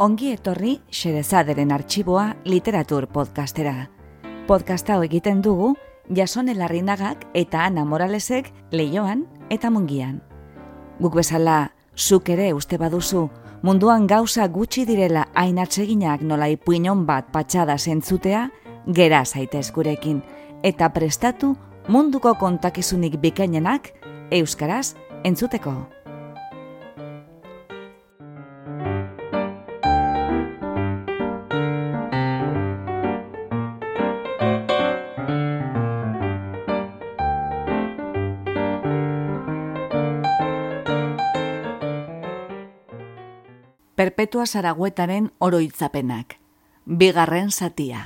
Ongi etorri Xerezaderen artxiboa literatur podcastera. Podcasta hau egiten dugu Jasone Larrinagak eta Ana Moralesek leioan eta mungian. Guk bezala, zuk ere uste baduzu, munduan gauza gutxi direla hain atseginak nola ipuinon bat patxada zentzutea, gera zaitez gurekin, eta prestatu munduko kontakizunik bikainenak euskaraz entzuteko. Perpetua Zaraguetaren oroitzapenak. Bigarren zatia.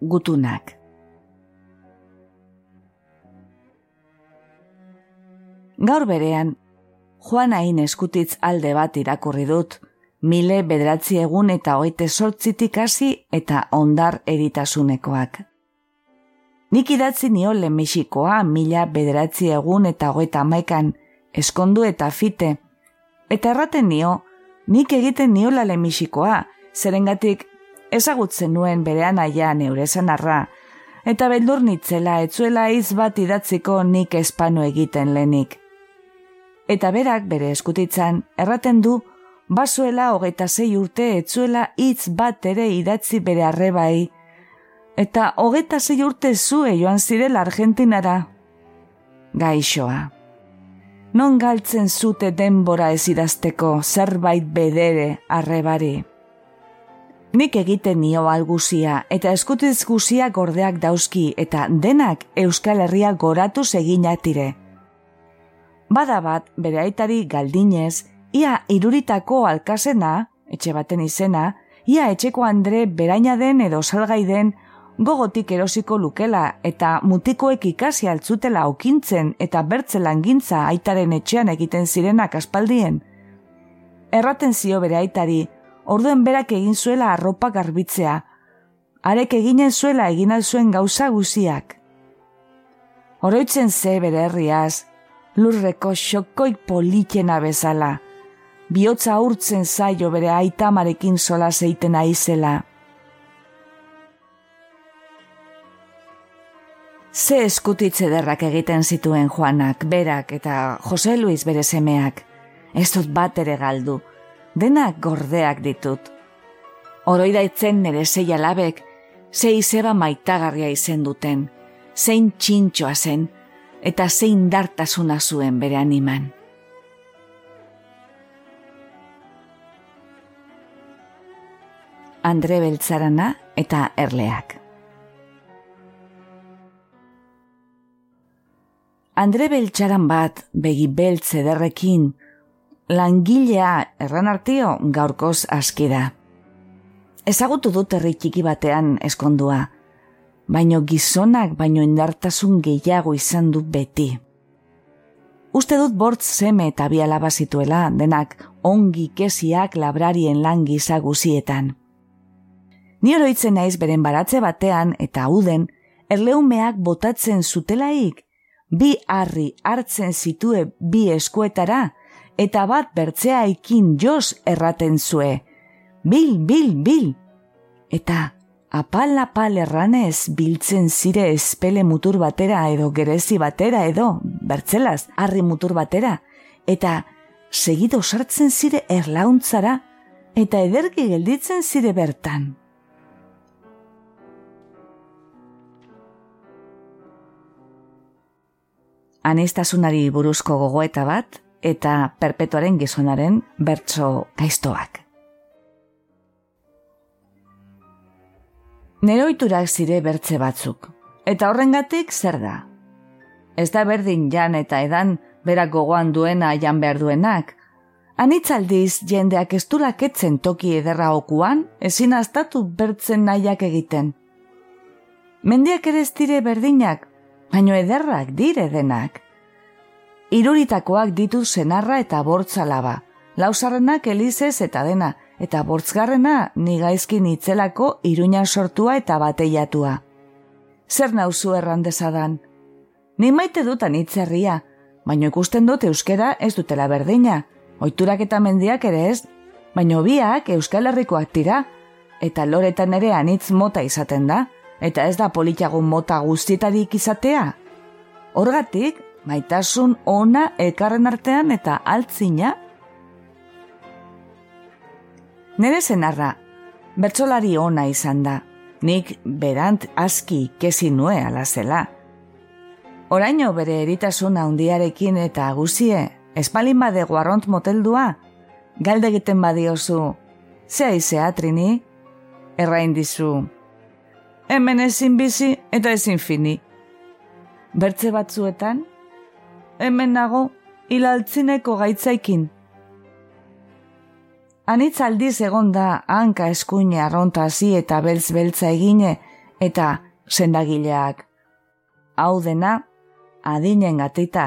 Gutunak. Gaur berean, Juan hain eskutitz alde bat irakurri dut, mile bedratzi egun eta oite sortzitik hasi eta ondar eritasunekoak. Nik idatzi nio Mexikoa mila bederatzi egun eta hogeita maikan eskondu eta fite. Eta erraten nio, nik egiten niola Mexikoa, zerengatik ezagutzen nuen berean aia neurezan arra, eta beldur nitzela etzuela iz bat idatziko nik espanu egiten lenik. Eta berak bere eskutitzan, erraten du, bazuela hogeita zei urte etzuela hitz bat ere idatzi bere arrebai, eta hogeta zei urte zue joan zirela Argentinara. Gaixoa. Non galtzen zute denbora ez idazteko zerbait bedere arrebari. Nik egiten nio alguzia eta eskutiz guzia gordeak dauzki eta denak Euskal Herria goratu seginatire. Bada bat bere aitari galdinez, ia iruritako alkazena, etxe baten izena, ia etxeko Andre beraina den edo salgai den gogotik erosiko lukela eta mutikoek ikasi altzutela okintzen eta bertze langintza aitaren etxean egiten zirenak aspaldien. Erraten zio bere aitari, orduen berak egin zuela arropa garbitzea, arek eginen zuela egin zuen gauza guziak. Oroitzen ze bere herriaz, lurreko xokoik politena bezala, bihotza urtzen zaio bere aitamarekin sola zeiten aizela. Ze eskutitze derrak egiten zituen Juanak, berak eta Jose Luis bere semeak. Ez dut bat ere galdu, denak gordeak ditut. Oroidaitzen nere zei alabek, zei zeba maitagarria izen duten, zein txintxoa zen, eta zein dartasuna zuen bere animan. Andre Beltzarana eta Erleak. Andre beltxaran bat, begi beltz ederrekin, langilea erran artio gaurkoz askida. Ezagutu dut herri txiki batean eskondua, baino gizonak baino indartasun gehiago izan du beti. Uste dut bortz seme eta bialaba zituela, denak ongi kesiak labrarien lan gizaguzietan. Ni oroitzen naiz beren baratze batean eta uden, erleumeak botatzen zutelaik, bi harri hartzen zitue bi eskuetara, eta bat bertzea ikin jos erraten zue. Bil, bil, bil! Eta apal apal erranez biltzen zire espele mutur batera edo gerezi batera edo, bertzelaz, harri mutur batera, eta segido sartzen zire erlauntzara, eta ederki gelditzen zire bertan. Anistasunari buruzko gogoeta bat eta perpetuaren gizonaren bertso gaiztoak. Neroiturak zire bertze batzuk, eta horrengatik zer da? Ez da berdin jan eta edan berak gogoan duena jan behar duenak, Anitzaldiz jendeak ez etzen toki ederra okuan, ezin aztatu bertzen nahiak egiten. Mendiak ere ez dire berdinak, baino ederrak dire denak. Iruritakoak ditu senarra eta bortza laba, lausarrenak elizez eta dena, eta bortzgarrena nigaizkin itzelako iruña sortua eta bateiatua. Zer nauzu errandezadan, Ni maite dut anitzerria, baino ikusten dut euskera ez dutela berdina. Oiturak eta mendiak ere ez, baino biak euskal herrikoak dira, eta loretan ere anitz mota izaten da, eta ez da politiagun mota guztietarik izatea. Horgatik, maitasun ona elkarren artean eta altzina. Nere zenarra, bertsolari ona izan da, nik berant aski kesi nue alazela. Oraino bere eritasuna handiarekin eta guzie, espalin bade guarront moteldua, galde egiten badiozu, zea izea, Trini? Errain dizu, hemen ezin bizi eta ezin fini. Bertze batzuetan, hemen nago hilaltzineko gaitzaikin. Anitz aldiz egon da hanka eskuine arronta hasi eta beltz beltza egine eta sendagileak. Hau dena, adinen gatita.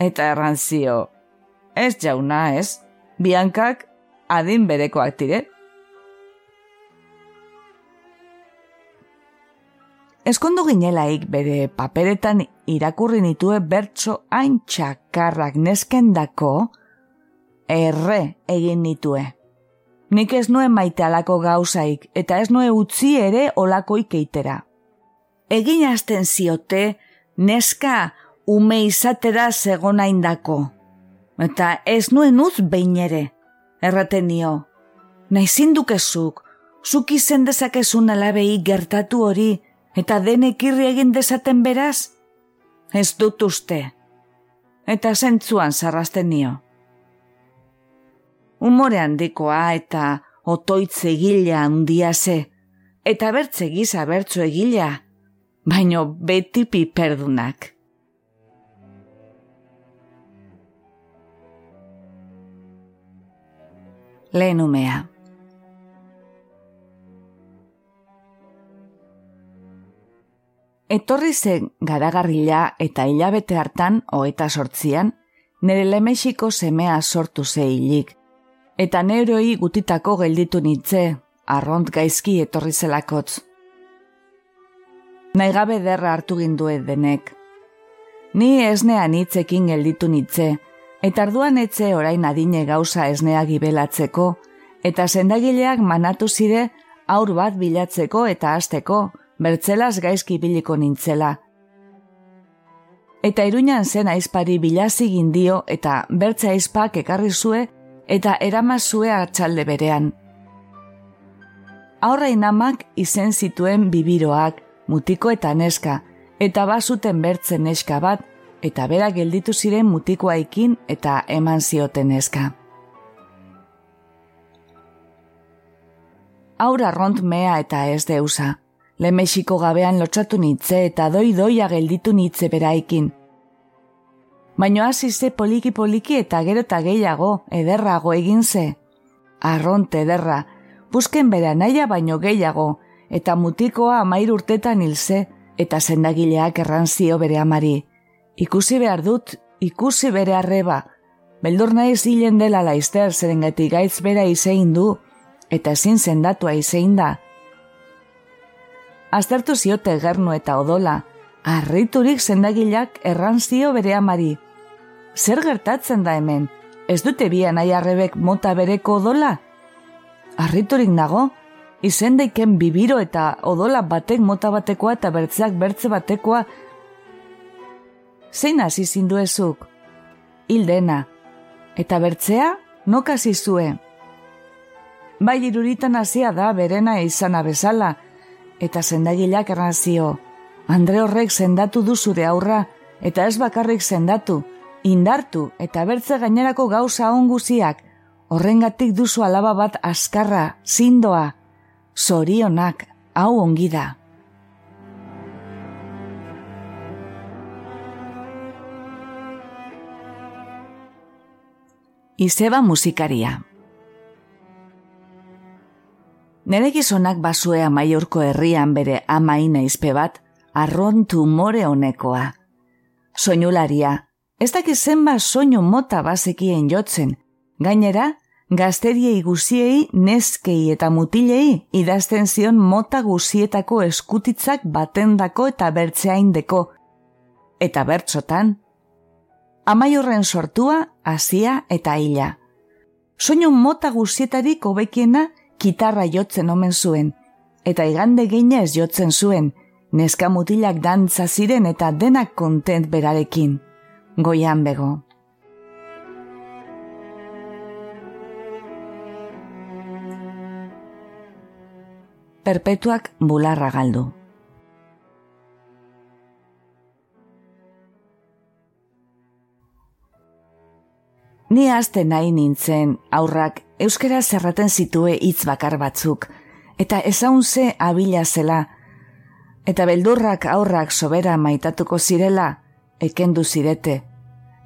Eta erranzio, ez jauna ez, biankak adin berekoak dire. Eskondu ginelaik bere paperetan irakurri nitue bertso hain txakarrak neskendako, erre egin nitue. Nik ez nuen maite alako gauzaik, eta ez nuen utzi ere olakoik eitera. Egin azten ziote, neska ume izatera zegona indako. Eta ez nuen uz behin ere, erraten nio. Naizin dukezuk, zuk izen dezakezun alabei gertatu hori, eta denek irri egin dezaten beraz? Ez dut uste. Eta zentzuan zarrazten nio. Umore handikoa eta otoitze egila handia ze, eta bertze giza bertzu egila, baino beti piperdunak. Lehen umea. Etorri zen garagarrila eta hilabete hartan hoeta sortzian, nire lemexiko semea sortu ze hilik. Eta neuroi gutitako gelditu nitze, arront gaizki etorri zelakotz. Naigabe derra hartu gindue denek. Ni esnean hitzekin gelditu nitze, eta arduan etze orain adine gauza esnea gibelatzeko, eta sendagileak manatu zire aur bat bilatzeko eta hasteko, bertzelaz gaizki biliko nintzela. Eta iruñan zen aizpari bilazi gindio eta bertze aizpak ekarri zue eta eramazue hartxalde berean. Aurra inamak izen zituen bibiroak, mutiko eta neska, eta bazuten bertzen neska bat, eta bera gelditu ziren mutikoaikin eta eman zioten neska. Aura ront mea eta ez deusa. Le Mexiko gabean lotsatu nitze eta doi doia gelditu nitze beraikin. Baino hasi ze poliki poliki eta gero eta gehiago ederrago egin ze. Arronte ederra, busken bera naia baino gehiago, eta mutikoa amair urtetan hilze, eta sendagileak erranzio bere amari. Ikusi behar dut, ikusi bere arreba, beldur nahi zilen dela laizter zerengati gaitz bera izein du, eta ezin zendatua izein da, aztertu ziote gernu eta odola, arriturik zendagilak erranzio bere amari. Zer gertatzen da hemen, ez dute bian aiarrebek mota bereko odola? Arriturik nago, izen daiken bibiro eta odola batek mota batekoa eta bertzeak bertze batekoa. Zein hasi zindu ezuk? Hildena. Eta bertzea, nokasi zue. Bai iruritan hasia da berena izana bezala, eta zendagileak errazio. Andre horrek sendatu du zure aurra, eta ez bakarrik sendatu, indartu eta bertze gainerako gauza onguziak, horrengatik duzu alaba bat askarra, zindoa, zorionak, hau ongi da. Izeba musikaria Nere gizonak basuea maiorko herrian bere amaina izpe bat, arrontu more honekoa. Soinularia, ez dakiz zenba soinu mota bazekien jotzen, gainera, gazteriei guziei, neskei eta mutilei idazten zion mota guzietako eskutitzak batendako eta bertzeaindeko. eta bertsotan, amaiurren sortua, hasia eta hila. Soinu mota guzietarik hobekiena kitarra jotzen omen zuen, eta igande ginez jotzen zuen, neska mutilak dantza ziren eta denak kontent berarekin. Goian bego. Perpetuak bularra galdu. Ni aste nahi nintzen aurrak euskara zerraten zitue hitz bakar batzuk, eta ezaun ze abila zela, eta beldurrak aurrak sobera maitatuko zirela, ekendu zirete,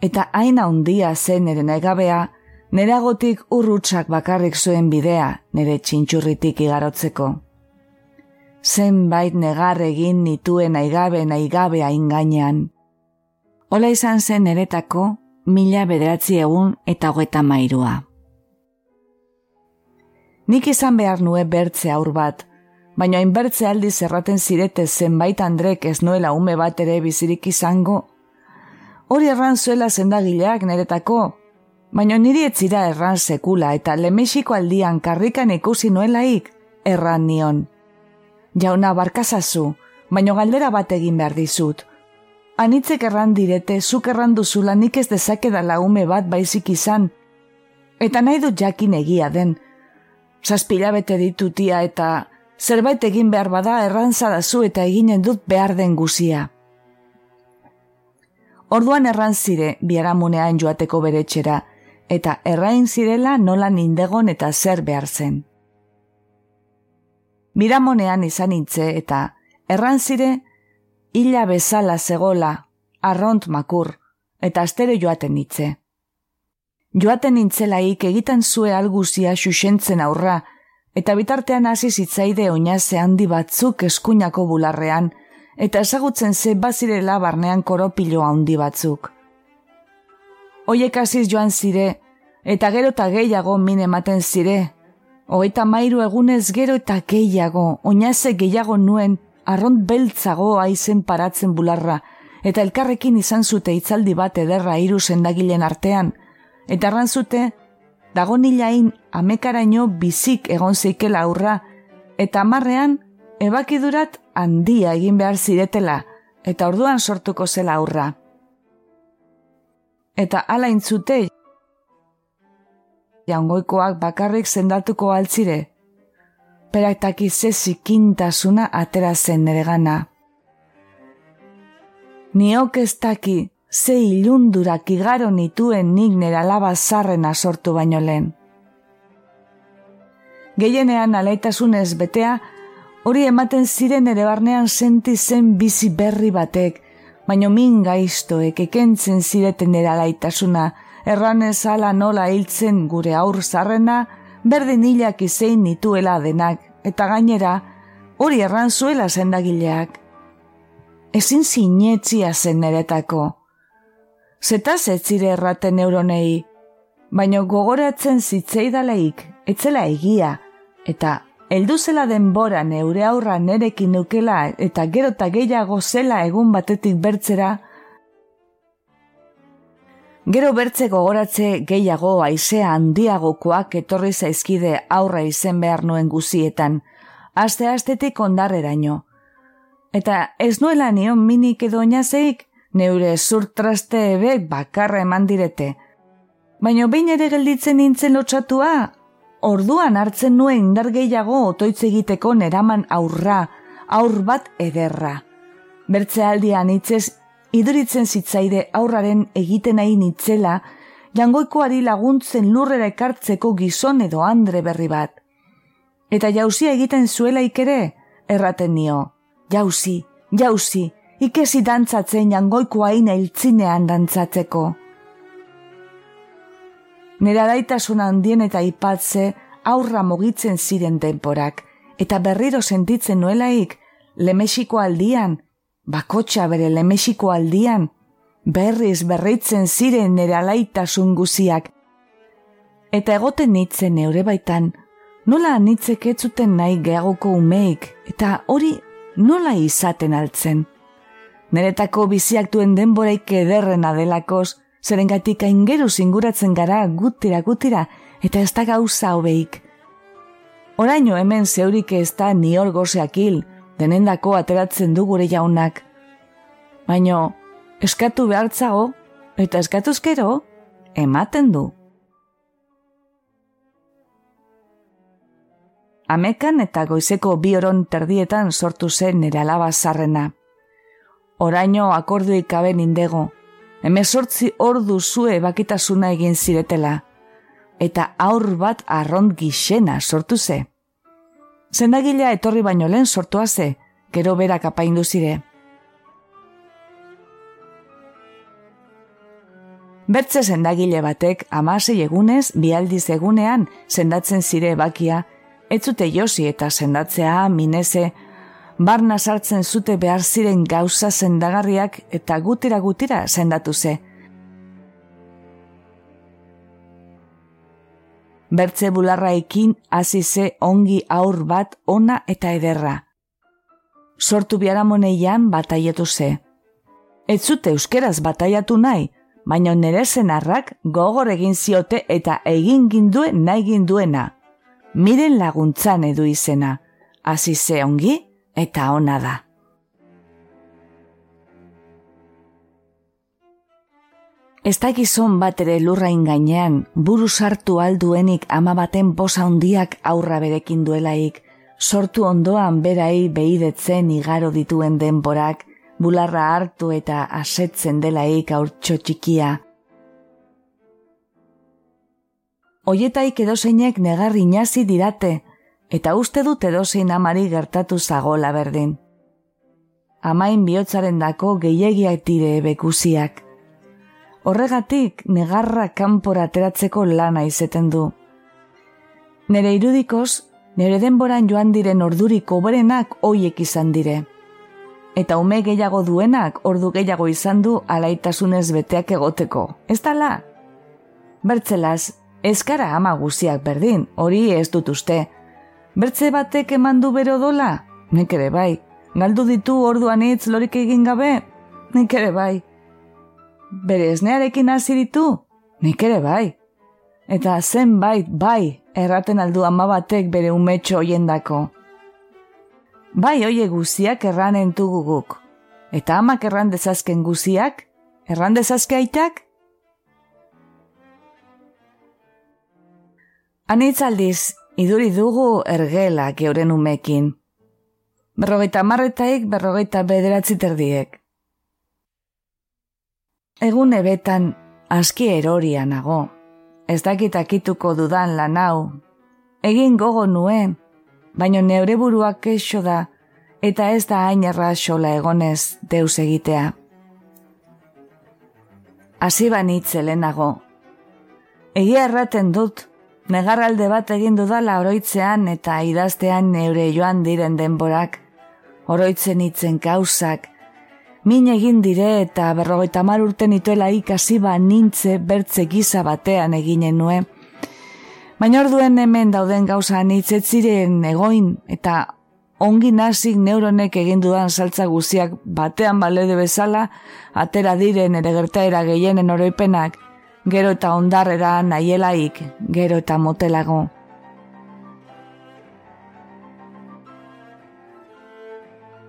eta aina handia zen ere negabea, neragotik urrutsak bakarrik zuen bidea nere txintxurritik igarotzeko. Zenbait negar egin nituen aigabe naigabe ingainean. Ola izan zen eretako, mila bederatzi egun eta hogeta mairua. Nik izan behar nue bertze aur bat, baina inbertze aldi zerraten zirete zenbait andrek ez nuela ume bat ere bizirik izango. Hori erran zuela zendagileak neretako, baina niri etzira erran sekula eta lemexiko aldian karrikan ikusi nuelaik erran nion. Jauna barkazazu, baina galdera bat egin behar dizut, Anitzek erran direte, zuk erran duzula nik ez dezake da laume bat baizik izan. Eta nahi dut jakin egia den. Zazpila bete ditutia eta zerbait egin behar bada erran zadazu eta eginen dut behar den guzia. Orduan erran zire biaramunean joateko bere txera, eta errain zirela nola nindegon eta zer behar zen. Biramonean izan itze eta erran zire illa bezala zegola, arront makur, eta astere joaten nitze. Joaten nintzelaik egiten zue alguzia xuxentzen aurra, eta bitartean hasi zitzaide oinaze handi batzuk eskuinako bularrean, eta ezagutzen ze bazirela barnean koropilo handi batzuk. Oiek hasiz joan zire, eta gero eta gehiago min ematen zire, hogeita mairu egunez gero eta gehiago, oinaze gehiago nuen, arront beltzago aizen paratzen bularra, eta elkarrekin izan zute itzaldi bat ederra hiru sendagilen artean, eta arran zute, dago nilain amekaraino bizik egon zeikela aurra, eta amarrean, ebakidurat handia egin behar ziretela, eta orduan sortuko zela aurra. Eta ala intzute, jaungoikoak bakarrik zendatuko altzire, perataki ze zikintasuna atera zen nere gana. Niok ez daki ze ilundurak igaro nituen nik nera laba zarrena sortu baino lehen. Gehienean alaitasunez betea, hori ematen ziren ere barnean senti zen bizi berri batek, baino min gaiztoek ekentzen zireten ere alaitasuna, erranez ala nola hiltzen gure aur zarrena, berdin hilak izein nituela denak, eta gainera, hori erran zuela zendagileak. Ezin zinetzia zen neretako. Zeta zetzire erraten neuronei, baino gogoratzen zitzeidaleik, etzela egia, eta heldu zela denbora neure aurra nerekin nukela eta gero eta gehiago zela egun batetik bertzera, Gero bertze gogoratze gehiago aizea handiagokoak etorri zaizkide aurra izen behar nuen guzietan, aste astetik ondarreraino. Eta ez nuela nion minik edo inazeik, neure zurtraste ebe bakarra eman direte. Baina behin ere gelditzen nintzen lotxatua, orduan hartzen nuen indar gehiago otoitz egiteko neraman aurra, aur bat ederra. Bertze aldian itzez iduritzen zitzaide aurraren egiten nahi nitzela, jangoikoari laguntzen lurrera ekartzeko gizon edo andre berri bat. Eta jausia egiten zuela ikere, erraten nio, jauzi, jauzi, ikesi dantzatzen jangoiko haina iltzinean dantzatzeko. Nera daitasun handien eta ipatze aurra mogitzen ziren temporak, eta berriro sentitzen nuelaik, lemexiko aldian, bakotxa bere lemexiko aldian, berriz berritzen ziren nere alaitasun guziak. Eta egoten nitzen neure baitan, nola nitzek etzuten nahi geagoko umeik, eta hori nola izaten altzen. Neretako biziak duen denboraik ederren adelakoz, zeren gatik aingeru zinguratzen gara gutira gutira, eta ez da gauza hobeik. Oraino hemen zeurik ez da ni hor gozeak hil, denendako ateratzen du gure jaunak. Baino, eskatu behartzago, eta eskatuzkero, ematen du. Amekan eta goizeko bi oron terdietan sortu zen nire alaba zarrena. Oraino akorduik kaben indego, emezortzi ordu zue bakitasuna egin ziretela, eta aur bat arrond gixena sortu ze. Zendagilea etorri baino lehen sortua ze, gero berak apaindu zire. Bertze zendagile batek amasei egunez, bialdiz egunean, sendatzen zire bakia, ez zute josi eta sendatzea mineze, barna sartzen zute behar ziren gauza sendagarriak eta gutira gutira sendatu ze. Bertze bularra ekin hasi ze ongi aur bat ona eta ederra. Sortu biaramoneian bataietu ze. Ez zute euskeraz bataiatu nahi, baina nere zenarrak gogor egin ziote eta egin ginduen nahi ginduena. Miren laguntzan edu izena, hasi ze ongi eta ona da. Ez da gizon bat ere lurrain gainean, buru sartu alduenik ama baten bosa handiak aurra berekin duelaik, sortu ondoan berai behidetzen igaro dituen denborak, bularra hartu eta asetzen delaik aurtxo txikia. Oietaik edozeinek negarri nazi dirate, eta uste dut edozein amari gertatu zagola berdin. Amain bihotzaren dako gehiagiak dire bekusiak. Horregatik negarra kanpora ateratzeko lana izeten du. Nere irudikoz, nere denboran joan diren orduriko berenak hoiek izan dire eta ume gehiago duenak ordu gehiago izan du alaitasunez beteak egoteko. Ez tala? Bertzelaz, ezkara ama guziak berdin, hori ez dut uste. Bertze batek eman du bero dola? Nik ere bai. Galdu ditu orduan hitz lorik egin gabe? Nik ere bai. Bere esnearekin hasi ditu? Nik ere bai. Eta zenbait bai erraten aldu ama batek bere umetxo hoiendako bai oie guziak erranen guk. Eta amak erran dezazken guziak, erran dezazke aitak? Anitzaldiz, iduri dugu ergela geuren umekin. Berrogeita marretaik, berrogeita bederatzi terdiek. Egun ebetan, aski eroria nago. Ez dakitakituko dudan lan hau. Egin gogo nuen, baino neure buruak keixo da, eta ez da hain xola egonez deus egitea. Hasi banitze lehenago. Egia erraten dut, negarralde bat egin dudala oroitzean eta idaztean neure joan diren denborak, oroitzen itzen gauzak, min egin dire eta berrogeita mar urten ituela ikasi ba nintze bertze giza batean eginen nuen, Baina orduen hemen dauden gauza ziren egoin eta ongi nazik neuronek egin dudan saltza guziak batean balede bezala, atera diren ere gertaera gehienen oroipenak, gero eta ondarrera nahielaik, gero eta motelago.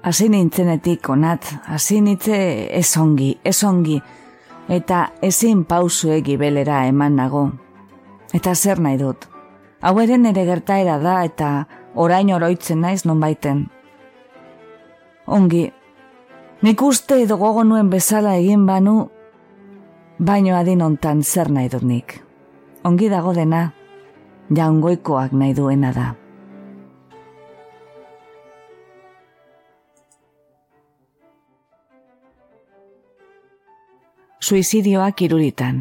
Hasi nintzenetik onat, hasi nintze ez ongi, ez ongi, eta ezin pausu belera eman nago. Eta zer nahi dut? Hau ere nere gertaera da eta orain oroitzen naiz non baiten. Ongi, nik uste edo gogo nuen bezala egin banu, baino adin ontan zer nahi dut nik. Ongi dago dena, jaungoikoak nahi duena da. Suizidioak iruritan.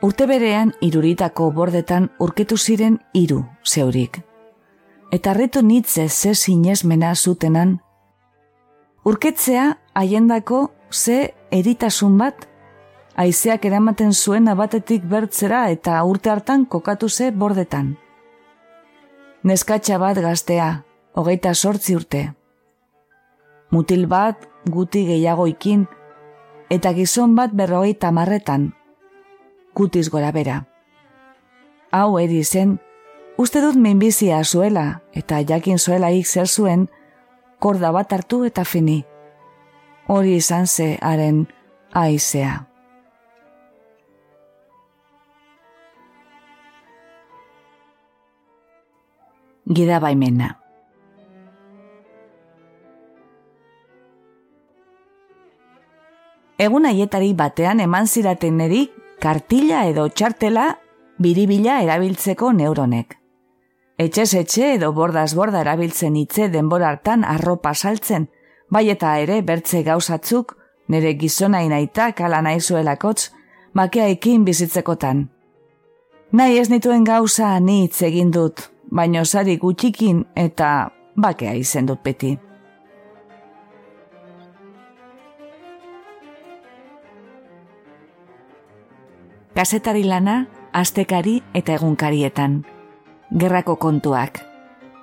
Urte berean iruritako bordetan urketu ziren hiru zeurik. Eta reto nitze ze sinesmena zutenan. Urketzea haiendako ze eritasun bat, haizeak eramaten zuen abatetik bertzera eta urte hartan kokatu ze bordetan. Neskatxa bat gaztea, hogeita sortzi urte. Mutil bat guti gehiagoikin, eta gizon bat berrogeita marretan, gutiz gora bera. Hau eri zen, uste dut minbizia zuela, eta jakin zuela ik zer zuen, korda bat hartu eta fini. Hori izan ze haren aizea. Gida baimena. Egun aietari batean eman ziraten neri kartila edo txartela biribila erabiltzeko neuronek. Etxez etxe edo bordaz borda erabiltzen hitze denbora hartan arropa saltzen, bai eta ere bertze gauzatzuk, nire gizona inaita kala naizuelakotz, makea ekin bizitzekotan. Nahi ez nituen gauza ni hitz egin dut, baino sari gutxikin eta bakea izen dut beti. Kasetari lana, astekari eta egunkarietan. Gerrako kontuak.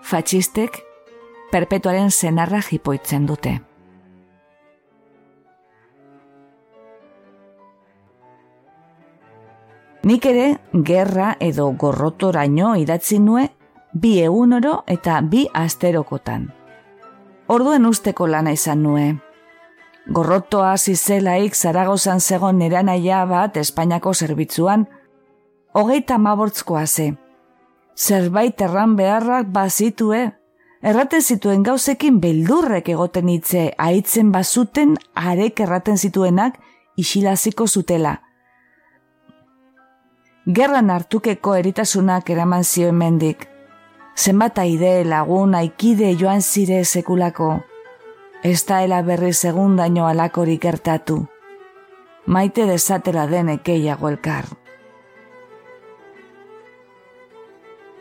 Fatxistek, perpetuaren zenarra jipoitzen dute. Nik ere, gerra edo gorrotoraino idatzi nue bi egunoro eta bi asterokotan. Orduen usteko lana izan nue. Gorrotoa zizelaik zaragozan zegon neranaia bat Espainiako zerbitzuan, hogeita mabortzkoa ze. Zerbait erran beharrak bazitue, erraten zituen gauzekin beldurrek egoten hitze aitzen bazuten arek erraten zituenak isilaziko zutela. Gerran hartukeko eritasunak eraman zioen mendik zenbat aide lagun aikide joan zire sekulako, ez da ela berri segundaino alakorik gertatu, maite desatela denek eiago elkar.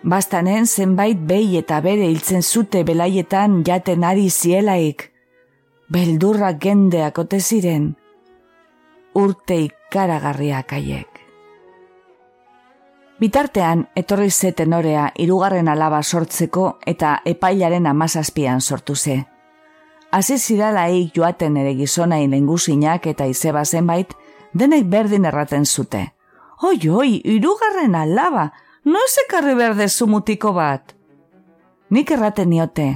Bastanen zenbait behi eta bere hiltzen zute belaietan jaten ari zielaik, beldurra gendeak ote ziren, urte ikaragarriak aiek. Bitartean, etorri ze tenorea irugarren alaba sortzeko eta epailaren amazazpian sortu ze. Hasi ziralaik joaten ere gizonain lengusinak eta izeba zenbait, denek berdin erraten zute. Oi, oi, irugarren alaba, no ekarri berde zumutiko bat. Nik erraten niote.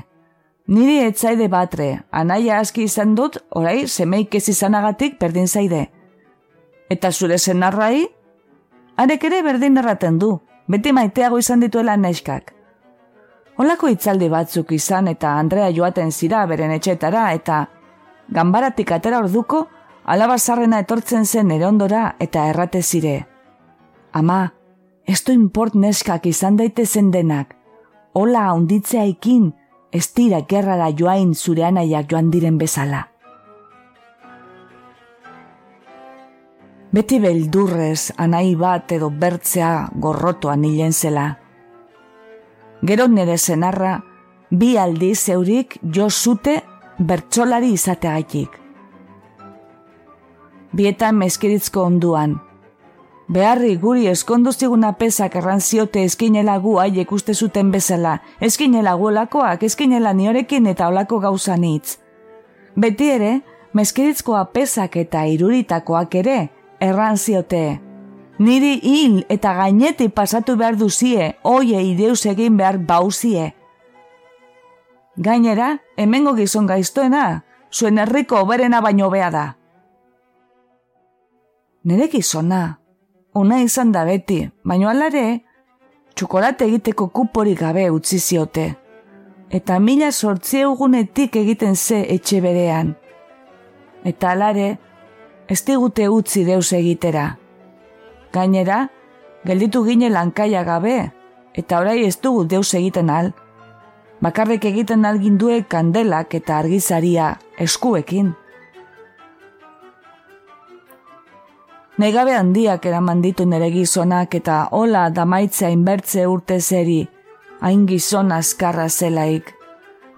Niri etzaide batre, anaia aski izan dut, orai, semeik ez izanagatik berdin zaide. Eta zure zenarrai, Arek ere berdin erraten du, beti maiteago izan dituela neskak. Olako itzaldi batzuk izan eta Andrea joaten zira beren etxetara eta ganbaratik atera orduko alabazarrena etortzen zen erondora eta errate zire. Ama, du import neskak izan daitezen denak, hola onditzea ikin, ez dira gerrara joain zure anaiak joan diren bezala. beti beldurrez anai bat edo bertzea gorrotoan hilen zela. Gero nere zenarra, bi aldi zeurik jo zute bertsolari izateagaitik. Bietan meskiritzko onduan. Beharri guri eskondu ziguna pesak errantziote eskinela gu haiek uste zuten bezala, eskinela guolakoak, eskinela niorekin eta olako gauza nitz. Beti ere, meskiritzkoa pesak eta iruritakoak ere, erran ziote. Niri hil eta gaineti pasatu behar duzie, oie ideus egin behar bauzie. Gainera, hemengo gizon gaiztoena, zuen herriko oberena baino bea da. Nere gizona, una izan da beti, baino alare, txokolate egiteko kuporik gabe utzi ziote. Eta mila sortzi egunetik egiten ze etxe berean. Eta alare, ez digute utzi deus egitera. Gainera, gelditu gine lankaia gabe, eta orai ez dugu deus egiten al. Bakarrik egiten algin due kandelak eta argizaria eskuekin. Negabe handiak eraman ditu nere gizonak eta hola damaitzea inbertze urte zeri, hain gizon azkarra zelaik.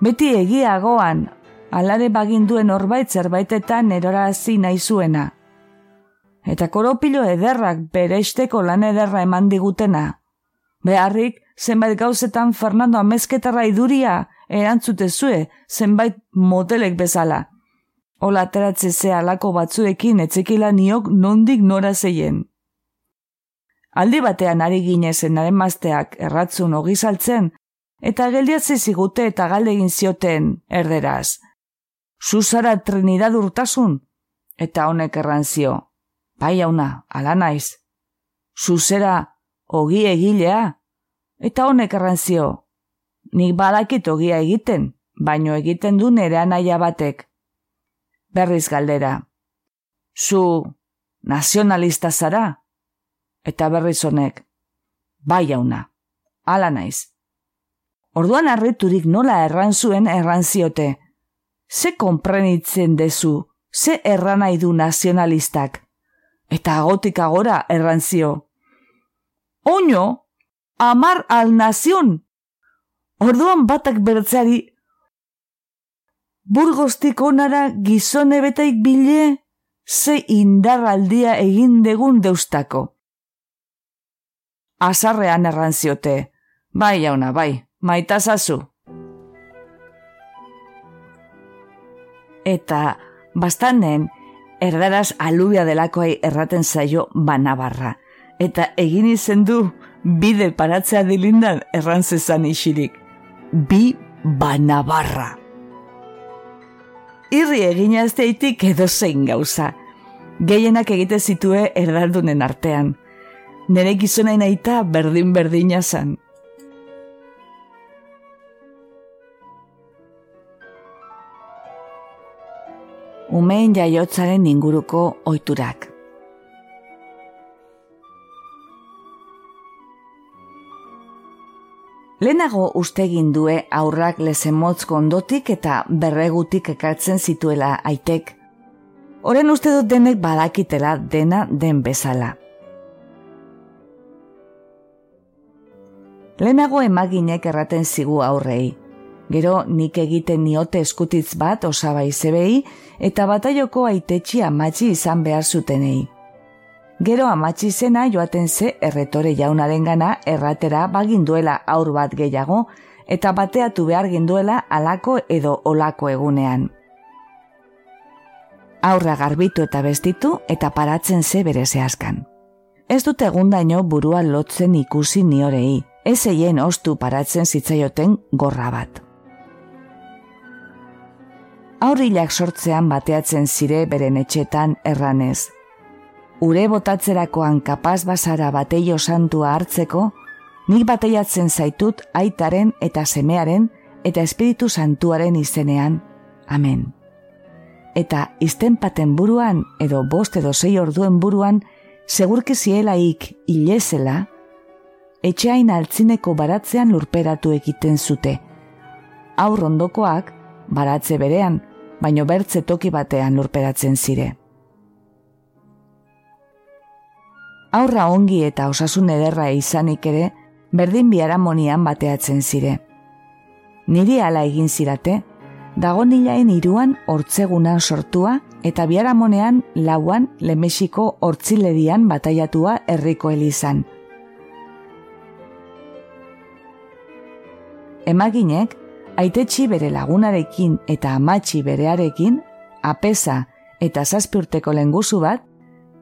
Beti egiagoan alare baginduen orbait zerbaitetan erorazi nahi zuena. Eta koropilo ederrak bere lan ederra eman digutena. Beharrik, zenbait gauzetan Fernando amezketarra iduria erantzute zue, zenbait motelek bezala. Ola ateratze ze alako batzuekin etzekila niok nondik nora zeien. Aldi batean ari ginezen naren mazteak erratzun ogizaltzen, eta geldiatze zigute eta galdegin zioten erderaz. Zuzara trinidad urtasun? Eta honek errantzio. Bai hauna, ala naiz. Zuzera ogi egilea? Eta honek errantzio. Nik badakit ogia egiten, baino egiten du nere anaia batek. Berriz galdera. Zu nazionalista zara? Eta berriz honek. Bai hauna, ala naiz. Orduan arreturik nola erran zuen erran ziote. Ze konprenitzen dezu, ze erran du nazionalistak. Eta agotik agora erran zio. Oño, amar al nazion. Orduan batak bertzari. Burgostik onara gizone betaik bile, ze indarraldia egin degun deustako. Azarrean erran ziote. Bai, jauna, bai, maita zazu. Eta bastanen, erdaraz alubia delakoai erraten zaio banabarra. Eta egin izen du bide paratzea dilindan errantzezan isirik. Bi banabarra. Irri egin azteitik edo zein gauza. Gehienak egite zitue erdaldunen artean. Nere gizonain aita berdin-berdina zan. Umeen jaiotzaren inguruko oiturak. Lehenago uste due aurrak lezemotz gondotik eta berregutik ekartzen zituela aitek. Horen uste dut denek badakitela dena den bezala. Lehenago emaginek erraten zigu aurrei. Gero nik egiten niote eskutitz bat osaba izebei eta bataioko aitetxi amatxi izan behar zutenei. Gero amatxi zena joaten ze erretore jaunaren gana erratera baginduela aur bat gehiago eta bateatu behar ginduela alako edo olako egunean. Aurra garbitu eta bestitu eta paratzen ze bere zehazkan. Ez dut egundaino burua lotzen ikusi niorei, ez eien ostu paratzen zitzaioten gorra bat aurrilak sortzean bateatzen zire beren etxetan erranez. Ure botatzerakoan kapaz bazara bateio santua hartzeko, nik bateiatzen zaitut aitaren eta semearen eta espiritu santuaren izenean. Amen. Eta iztenpaten buruan edo bost edo zei orduen buruan, segurki zielaik ilezela, etxeain altzineko baratzean lurperatu egiten zute. Aur ondokoak, baratze berean, baino bertze toki batean lurperatzen zire. Aurra ongi eta osasun ederra izanik ere, berdin biaramonian bateatzen zire. Niri ala egin zirate, dago nilaen iruan hortzegunan sortua eta biaramonean lauan lemesiko hortziledian bataiatua herriko elizan. Emaginek, aitetxi bere lagunarekin eta amatxi berearekin, apesa eta zazpiurteko lenguzu bat,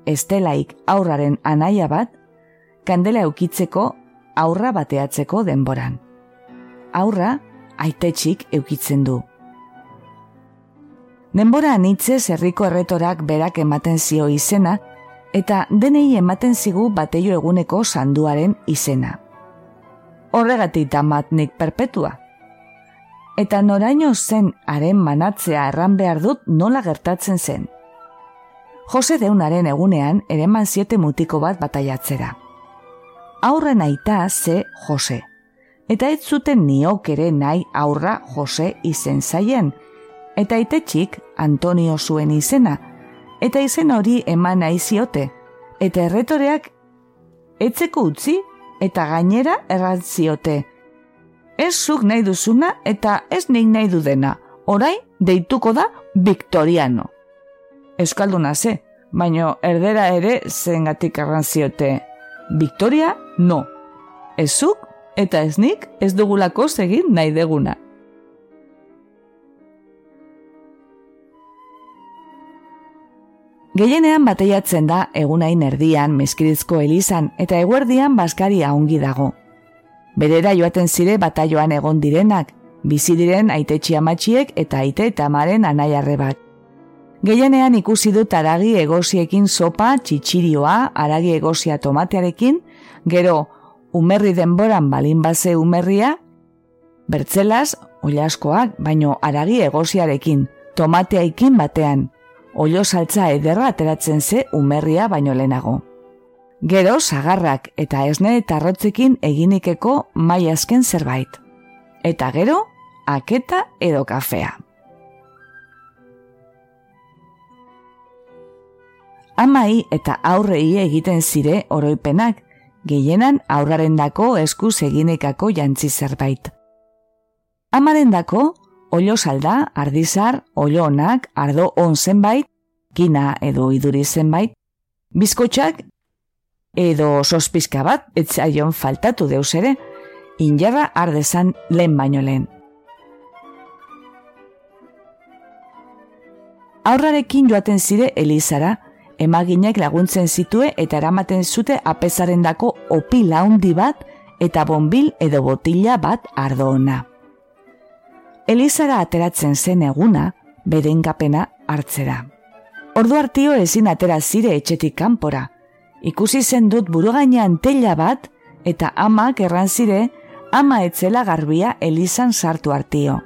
estelaik aurraren anaia bat, kandela eukitzeko aurra bateatzeko denboran. Aurra aitetxik eukitzen du. Denbora anitzez herriko erretorak berak ematen zio izena, eta denei ematen zigu bateio eguneko sanduaren izena. Horregatik damatnik perpetua, eta noraino zen haren manatzea erran behar dut nola gertatzen zen. Jose deunaren egunean ereman siete mutiko bat bataiatzera. Aurren aita ze Jose. Eta ez zuten niok ere nahi aurra Jose izen zaien. Eta itetxik Antonio zuen izena. Eta izen hori eman nahi ziote. Eta erretoreak etzeko utzi eta gainera erratziote ez zuk nahi duzuna eta ez nik nahi dudena. Orai, deituko da Victoriano. Euskalduna ze, baino erdera ere zengatik arrantziote. Victoria, no. Ez zuk, eta ez nik ez dugulako egin nahi deguna. Gehienean bateiatzen da egunain erdian meskirizko elizan eta eguerdian baskaria ongi dago. Berera joaten zire bataioan egon direnak, bizi diren aitetxi amatxiek eta aite eta amaren anaiarre bat. Gehienean ikusi dut aragi egosiekin sopa, txitsirioa, aragi egosia tomatearekin, gero umerri denboran balin base umerria, bertzelaz, oliaskoak, baino aragi egosiarekin, tomateaikin batean, olio saltza ederra ateratzen ze umerria baino lehenago. Gero, sagarrak eta esne eta rotzekin eginikeko mai azken zerbait. Eta gero, aketa edo kafea. Amai eta aurrei egiten zire oroipenak, gehienan aurraren dako eskuz eginekako jantzi zerbait. Amaren dako, olio salda, ardizar, olio onak, ardo on zenbait, gina edo iduri zenbait, bizkotxak edo sospizka bat, etzaion faltatu deus ere, injarra ardezan lehen baino lehen. Aurrarekin joaten zire Elizara, emaginek laguntzen zitue eta eramaten zute apesaren dako opila handi bat eta bonbil edo botila bat ardo ona. Elizara ateratzen zen eguna, bedengapena hartzera. Ordu hartio ezin atera zire etxetik kanpora. Ikusi zen dut burugainean tela bat eta amak erran zire ama etzela garbia Elizan sartu hartio.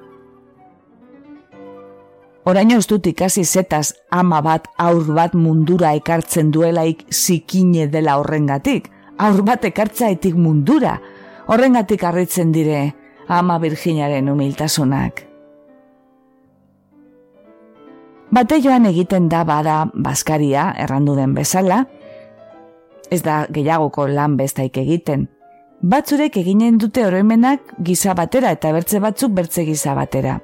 Oraino ez dut ikasi zetaz ama bat aur bat mundura ekartzen duelaik zikine dela horrengatik. Aur bat ekartzaetik mundura. Horrengatik harritzen dire ama Virginiaren humiltasunak. Bate joan egiten da bada baskaria errandu den bezala, ez da gehiagoko lan bestaik egiten. Batzurek eginen dute oroimenak giza batera eta bertze batzuk bertze giza batera.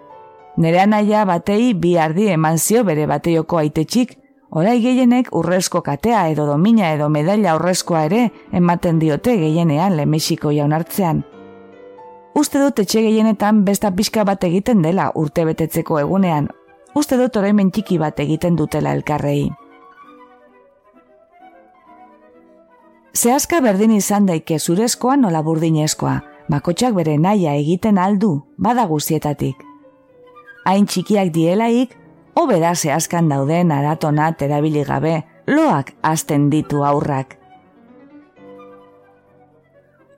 Nere anaia batei bi ardi eman zio bere bateioko aitetxik, orai gehienek urrezko katea edo domina edo medaila urrezkoa ere ematen diote gehienean lemexiko jaunartzean. Uste dut etxe gehienetan besta pixka bat egiten dela urte betetzeko egunean, uste dut oraimen txiki bat egiten dutela elkarrei. Zehazka berdin izan daike zurezkoa nola burdinezkoa, bakotxak bere naia egiten aldu, bada guzietatik hain txikiak dielaik, hobeda zehazkan dauden aratonat erabili gabe, loak azten ditu aurrak.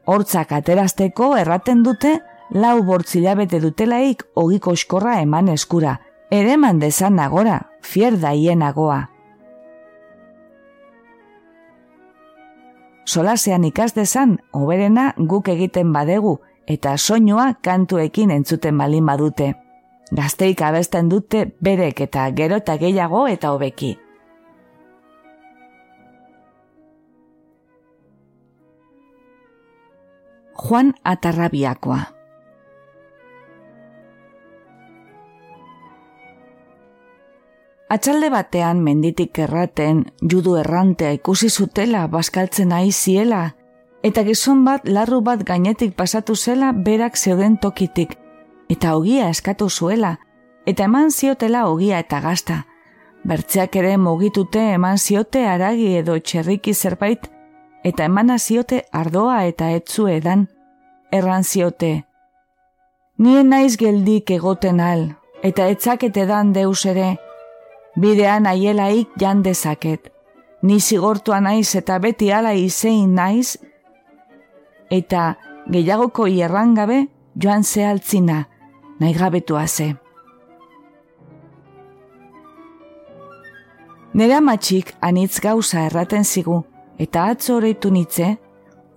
Hortzak aterazteko erraten dute, lau bortzilabete dutelaik ogiko eskorra eman eskura, ere mandezan nagora, fier daienagoa. Solasean ikas dezan, oberena guk egiten badegu, eta soinua kantuekin entzuten balin badute gazteik abesten dute berek eta gero eta gehiago eta hobeki. Juan Atarrabiakoa Atxalde batean menditik erraten judu errantea ikusi zutela baskaltzen ari ziela, eta gizon bat larru bat gainetik pasatu zela berak zeuden tokitik, eta ogia eskatu zuela, eta eman ziotela ogia eta gazta. Bertzeak ere mugitute eman ziote aragi edo txerriki zerbait, eta eman ziote ardoa eta etzu edan, erran ziote. Nien naiz geldik egoten al, eta etzakete dan deus ere, bidean aielaik jandezaket. Ni zigortua naiz eta beti ala izein naiz, eta gehiagoko gabe joan zehaltzina, nahi gabetua ze. Nera matxik anitz gauza erraten zigu, eta atzo horreitu nitze,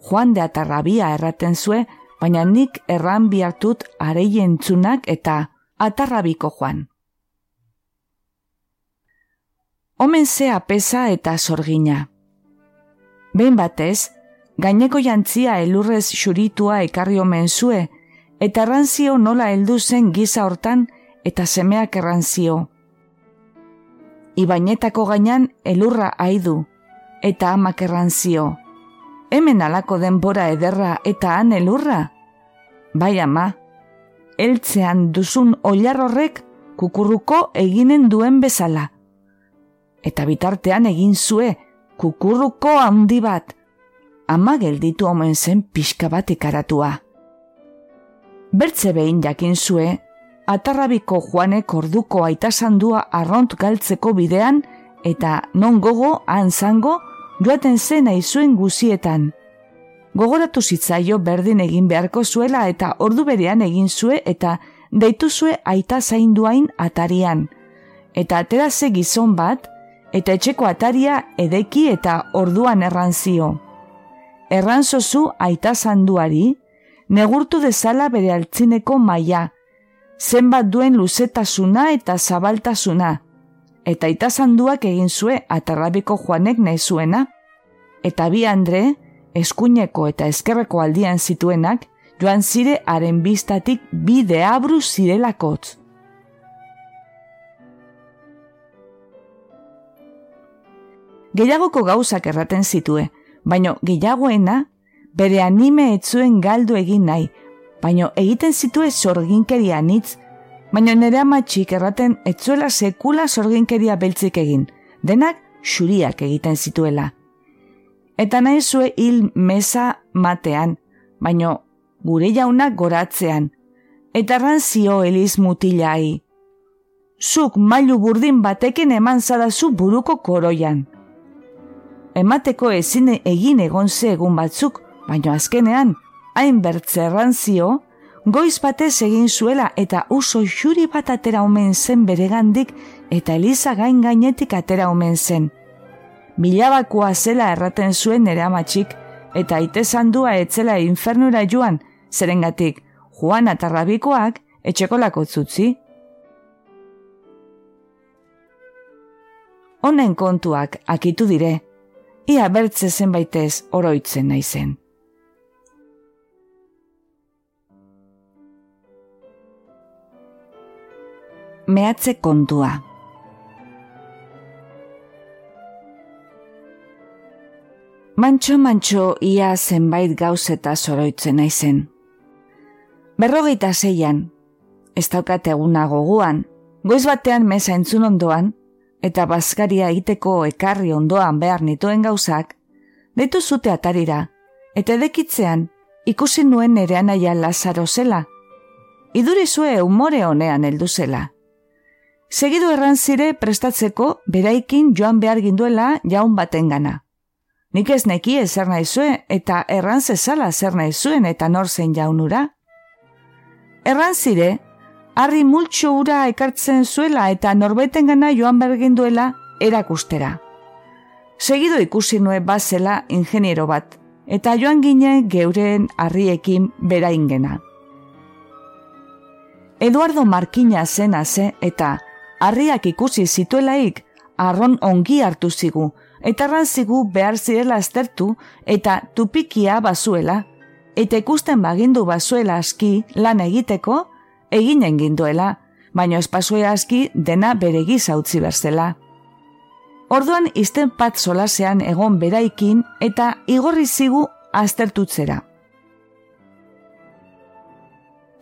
joan de atarrabia erraten zue, baina nik erran bihartut areien txunak eta atarrabiko joan. Omen ze apesa eta sorgina. Behin batez, gaineko jantzia elurrez xuritua ekarri omen zue, eta erranzio nola heldu zen giza hortan eta semeak erranzio. Ibainetako gainan elurra aidu eta amak erranzio. Hemen alako denbora ederra eta han elurra, Bai ama, eltzean duzun oilar horrek kukurruko eginen duen bezala. Eta bitartean egin zue, kukurruko handi bat, ama gelditu omen zen pixka bat ikaratua. Bertze behin jakin zue, atarrabiko joanek orduko aitasandua arront galtzeko bidean, eta non gogo, anzango, joaten zen aizuen guzietan. Gogoratu zitzaio berdin egin beharko zuela eta ordu berean egin zue eta deitu zue aita zainduain atarian. Eta ateraze gizon bat, eta etxeko ataria edeki eta orduan erranzio. Erranzozu aita zanduari, negurtu dezala bere altzineko maia, zenbat duen luzetasuna eta zabaltasuna, eta itazanduak egin zue atarrabiko joanek nahi zuena, eta bi andre, eskuineko eta eskerreko aldian zituenak, joan zire haren biztatik bi deabru zirelakotz. Gehiagoko gauzak erraten zitue, baino gehiagoena bere anime etzuen galdu egin nahi, baino egiten zitue sorginkeria nitz, baino nere amatxik erraten etzuela sekula sorginkeria beltzik egin, denak xuriak egiten zituela. Eta nahi zue hil mesa matean, baino gure jaunak goratzean, eta ranzio eliz mutilai. Zuk mailu burdin batekin eman zadazu buruko koroian. Emateko ezin egin egon egun batzuk, baino azkenean, hain bertzerranzio, goiz batez egin zuela eta uso xuri bat atera omen zen beregandik eta Eliza gain gainetik atera omen zen. Milabakoa zela erraten zuen ere amatxik, eta ite zandua etzela infernura joan, zerengatik, Juan atarrabikoak etxekolako zutzi. Honen kontuak akitu dire, ia bertze zenbaitez oroitzen naizen. mehatze kontua. Mantxo-mantxo ia zenbait gauzeta zoroitzen naizen. Berrogeita zeian, ez daukat eguna goguan, goiz batean mesa entzun ondoan, eta bazkaria egiteko ekarri ondoan behar nituen gauzak, deitu zute atarira, eta edekitzean ikusi nuen nerean aia Lazaro zela, idurizue umore honean heldu zela. Segidu erran zire prestatzeko beraikin joan behar ginduela jaun baten gana. Nik ez neki zer nahi zuen eta erran zezala zer nahi zuen eta nor zen jaunura. Erran zire, harri multxo ura ekartzen zuela eta norbeten gana joan behar ginduela erakustera. Segidu ikusi nue bazela ingeniero bat, eta joan ginen geuren harriekin beraingena. Eduardo Markina zena ze eta harriak ikusi zituelaik, arron ongi hartu zigu, eta ranzigu behar zirela aztertu eta tupikia bazuela, eta ikusten bagindu bazuela aski lan egiteko, egin enginduela, baina espazue aski dena bere gizautzi berzela. Orduan izten pat solasean egon beraikin eta igorri zigu aztertutzera.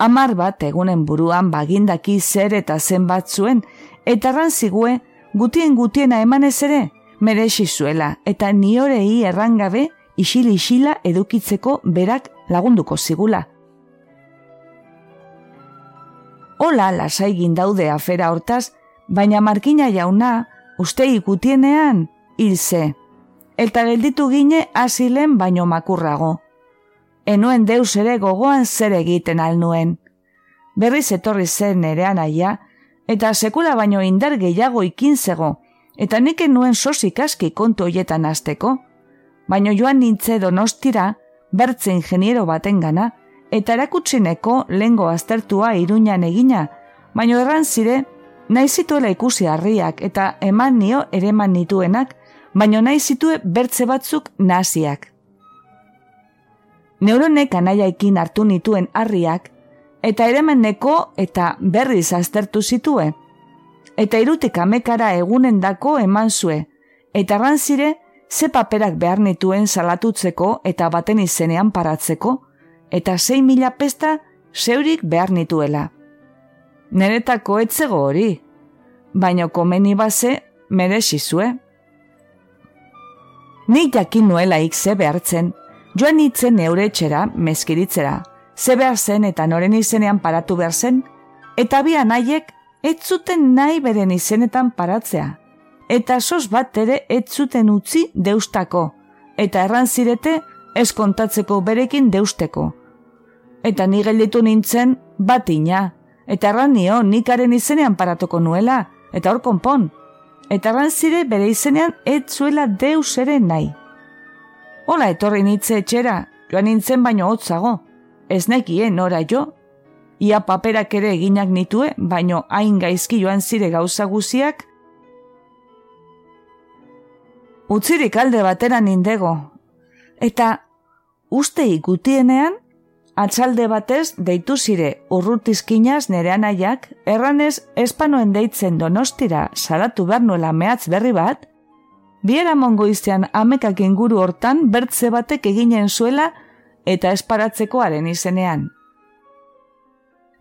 Amar bat egunen buruan bagindaki zer eta zen bat zuen, eta ranzigue gutien gutiena emanez ere, merexi zuela, eta niorei errangabe isil-isila edukitzeko berak lagunduko zigula. Ola lasai daude afera hortaz, baina markina jauna, uste ikutienean, hilze. Eta gelditu gine asilen baino makurrago enuen deus ere gogoan zer egiten alnuen. Berriz etorri zen nerean aia, eta sekula baino indar gehiago ikin zego, eta neke nuen sosik aski kontu hoietan azteko, baino joan nintze donostira, bertze ingeniero baten gana, eta erakutsineko lengo aztertua iruñan egina, baino erran zire, nahi zituela ikusi harriak eta eman nio ere nituenak, baino nahi zitue bertze batzuk naziak neuronek anaiaikin hartu nituen harriak, eta eremeneko eta berriz aztertu zitue. Eta irutik amekara egunen dako eman zue, eta ranzire ze paperak behar nituen salatutzeko eta baten izenean paratzeko, eta sei mila pesta zeurik behar nituela. Neretako etzego hori, baino komeni baze merexizue. Nik jakin nuela ze behartzen, joan itzen neure etxera, meskiritzera, ze behar zen eta noren izenean paratu behar zen, eta bi anaiek ez zuten nahi beren izenetan paratzea, eta sos bat ere ez zuten utzi deustako, eta erran zirete ez kontatzeko berekin deusteko. Eta ni gelditu nintzen bat ina, eta erran nio nikaren izenean paratuko nuela, eta hor konpon, eta erran zire bere izenean ez zuela deus ere nahi. Hola etorri nitze etxera, joan nintzen baino hotzago, ez nekien ora jo, ia paperak ere eginak nitue, baino hain gaizki joan zire gauza guziak, utzirik alde batera nindego, eta uste ikutienean, atxalde batez deitu zire urrutizkinaz nere anaiak, erranez espanoen deitzen donostira salatu behar nuela mehatz berri bat, biera mongo iztean amekak inguru hortan bertze batek eginen zuela eta esparatzekoaren izenean.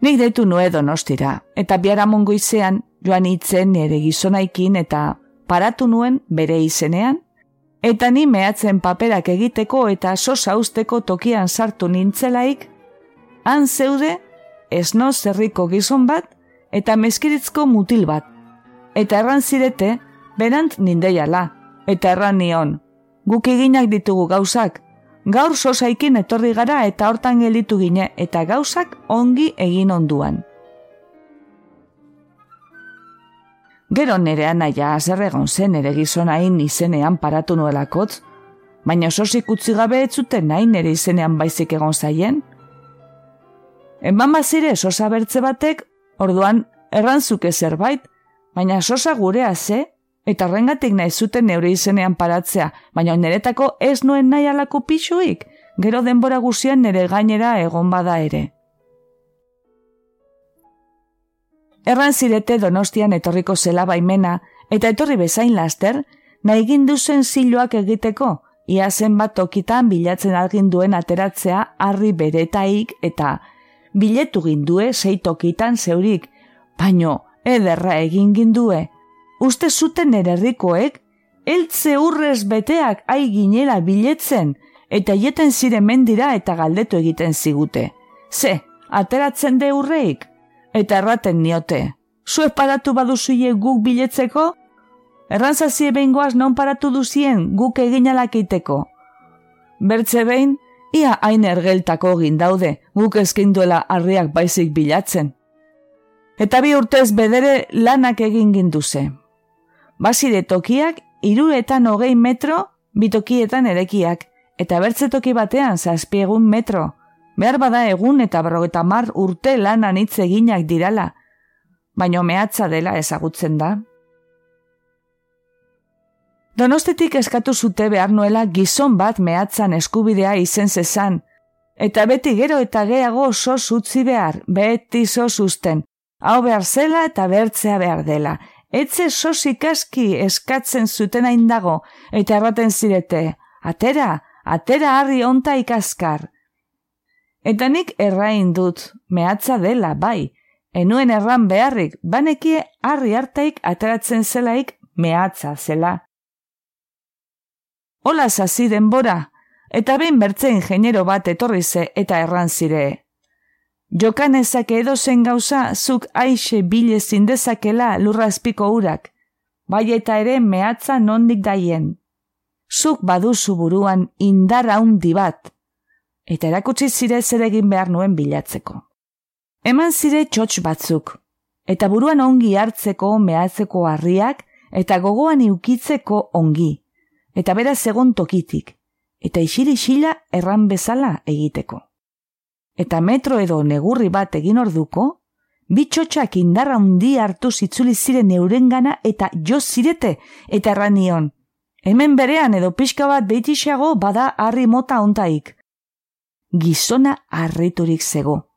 Nik deitu nue donostira, eta biara mongo iztean joan itzen nere gizonaikin eta paratu nuen bere izenean, eta ni mehatzen paperak egiteko eta sosa usteko tokian sartu nintzelaik, han zeude esno zerriko gizon bat eta meskiritzko mutil bat. Eta erran zirete, berant nindeiala, eta erran nion, guk eginak ditugu gauzak, gaur sosaikin etorri gara eta hortan gelitu gine eta gauzak ongi egin onduan. Gero nere anaia azerregon zen ere gizonain izenean paratu nuelakotz, baina sosik utzi gabe ez zuten nahi nere izenean baizik egon zaien. Eman bazire sosa bertze batek, orduan errantzuke zerbait, baina sosa gurea ze, eta rengatik nahi zuten neure izenean paratzea, baina niretako ez nuen nahi alako pixuik, gero denbora guzian nere gainera egon bada ere. Erran zirete donostian etorriko zela baimena, eta etorri bezain laster, nahi ginduzen ziloak egiteko, ia zenbat tokitan bilatzen algin duen ateratzea harri beretaik eta biletu gindue sei tokitan zeurik, baino ederra egin gindue. Uste zuten ererrikoek, eltze urrez beteak ai ginela biletzen, eta jeten ziren mendira eta galdetu egiten zigute. Ze, ateratzen de urreik? Eta erraten niote. Zu paratu baduzuie guk biletzeko? Errantzazie behin goaz non paratu duzien guk egin alakeiteko. Bertze behin, ia hain ergeltako egin daude, guk ezkinduela harriak baizik bilatzen. Eta bi urtez bedere lanak egin ginduze. Baside tokiak, iruretan hogei metro, bitokietan erekiak, eta bertze toki batean zazpiegun metro, Behar bada egun eta berrogeta mar urte lanan hitz eginak dirala, baino mehatza dela ezagutzen da. Donostetik eskatu zute behar nuela gizon bat mehatzan eskubidea izen zezan, eta beti gero eta geago oso zutzi behar, beti zo zuzten, hau behar zela eta bertzea behar dela, etze sosikaski eskatzen zuten dago eta erraten zirete, atera, atera harri onta ikaskar, Eta nik errain dut, mehatza dela, bai, enuen erran beharrik, banekie harri hartaik ateratzen zelaik mehatza zela. Ola zazi denbora, eta behin bertze ingeniero bat etorri ze eta erran zire. Jokan ezake edo zen gauza, zuk aixe bile zindezakela lurrazpiko urak, bai eta ere mehatza nondik daien. Zuk baduzu buruan indar handi bat, eta erakutsi zire zer egin behar nuen bilatzeko. Eman zire txotx batzuk, eta buruan ongi hartzeko mehatzeko harriak eta gogoan iukitzeko ongi, eta bera segon tokitik, eta isiri xila erran bezala egiteko. Eta metro edo negurri bat egin orduko, bi txotxak indarra undi hartu zitzuli ziren neurengana eta jo zirete eta erran nion. Hemen berean edo pixka bat behitixago bada harri mota ontaik, gizona harriturik zego.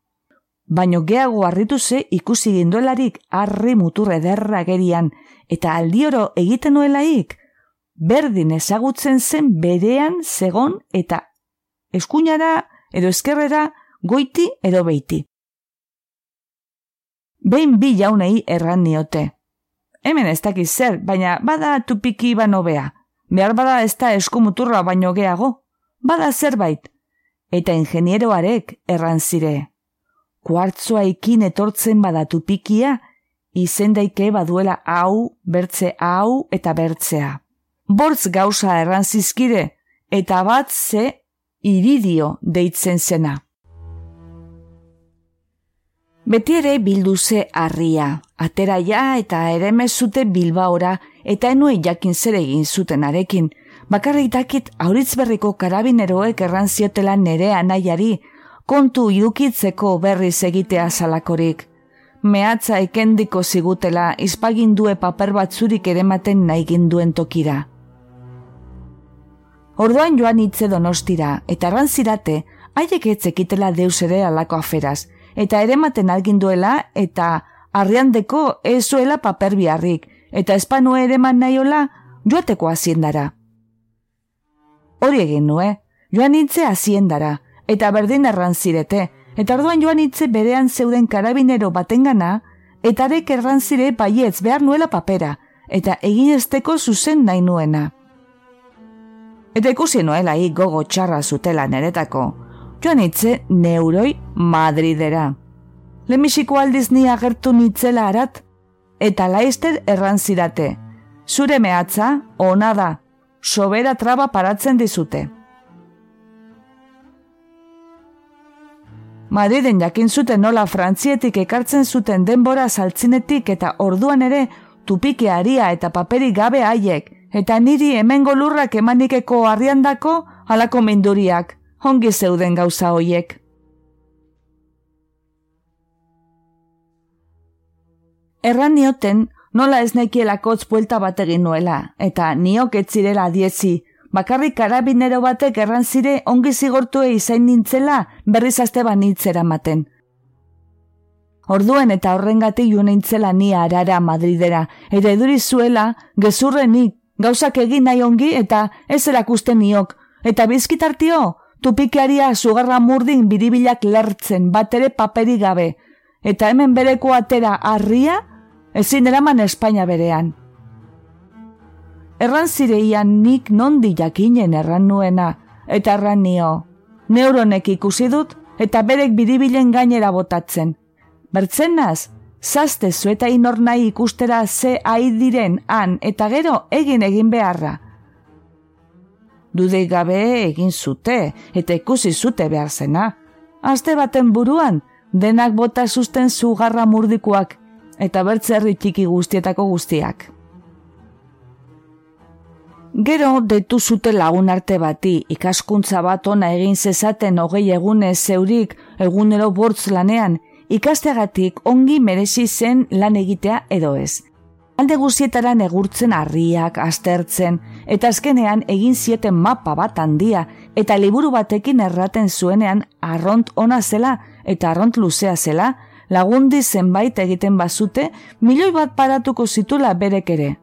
Baino geago harritu ze ikusi ginduelarik harri muturre derra gerian, eta aldioro egiten nuelaik, berdin ezagutzen zen berean zegon eta eskuinara edo eskerrera goiti edo beiti. behin bi jaunei erran niote. Hemen ez dakiz zer, baina bada tupiki bano bea. Behar bada ez da eskumuturra baino geago. Bada zerbait. Eta ingenieroarek erran zire. Kuartzoa ikin etortzen bada tupikia, izen daike baduela hau, bertze hau eta bertzea. Bortz gauza erran zizkire, eta bat ze iridio deitzen zena. Beti ere bilduze harria, atera ja eta ere mezute bilbaora eta enue jakin zer egin zuten arekin. Bakarrik dakit auritzberriko karabineroek erran ziotela nere anaiari, kontu idukitzeko berriz egitea salakorik. Mehatza ekendiko zigutela izpagindue paper batzurik ere maten nahi ginduen tokira. Orduan joan hitze donostira eta ranzirate, haiek etzekitela deus ere alako aferaz, eta ere maten alginduela eta arriandeko ezuela paper biharrik, eta espanu ere man nahiola joateko aziendara. Hori egin nue, joan hitze aziendara, eta berdin errantzirete, eta orduan joan hitze berean zeuden karabinero batengana, eta arek errantzire baietz behar nuela papera, eta egin esteko zuzen nahi nuena. Eta ikusi nuela hi gogo txarra zutela neretako, joan itze neuroi Madridera. Lemisiko aldiz ni agertu nitzela arat, eta laizter erran zidate. Zure mehatza, ona da, sobera traba paratzen dizute. Madriden jakin zuten nola frantzietik ekartzen zuten denbora saltzinetik eta orduan ere tupike aria eta paperi gabe haiek, eta niri hemengo lurrak emanikeko arriandako halako menduriak ongi zeuden gauza hoiek. Erran nioten, nola ez nekielakotz buelta bat egin nuela, eta niok etzirela diezi, bakarrik karabinero batek erran zire ongi zigortue izain nintzela berriz azte banitzera maten. Orduen eta horrengatik joan nintzela ni arara Madridera, eta eduri zuela, gezurrenik, gauzak egin nahi ongi eta ez erakusten niok, eta bizkitartio, tupikearia sugarra murdin biribilak lertzen bat ere paperi gabe, eta hemen bereko atera harria, ezin eraman Espainia berean. Erran zireian nik nondi jakinen erran nuena, eta erran nio, neuronek ikusi dut, eta berek biribilen gainera botatzen. Bertzen naz, zazte zueta inor nahi ikustera ze diren han, eta gero egin egin beharra dude gabe egin zute eta ikusi zute behar zena. Aste baten buruan, denak bota susten zugarra murdikuak eta bertzerri txiki guztietako guztiak. Gero detu zute lagun arte bati, ikaskuntza bat ona egin zezaten hogei egunez zeurik egunero bortz lanean, ikasteagatik ongi merezi zen lan egitea edo ez. Alde guzietara negurtzen harriak, astertzen, eta azkenean egin zieten mapa bat handia, eta liburu batekin erraten zuenean arront ona zela eta arront luzea zela, lagundi zenbait egiten bazute, milioi bat paratuko zitula berek ere.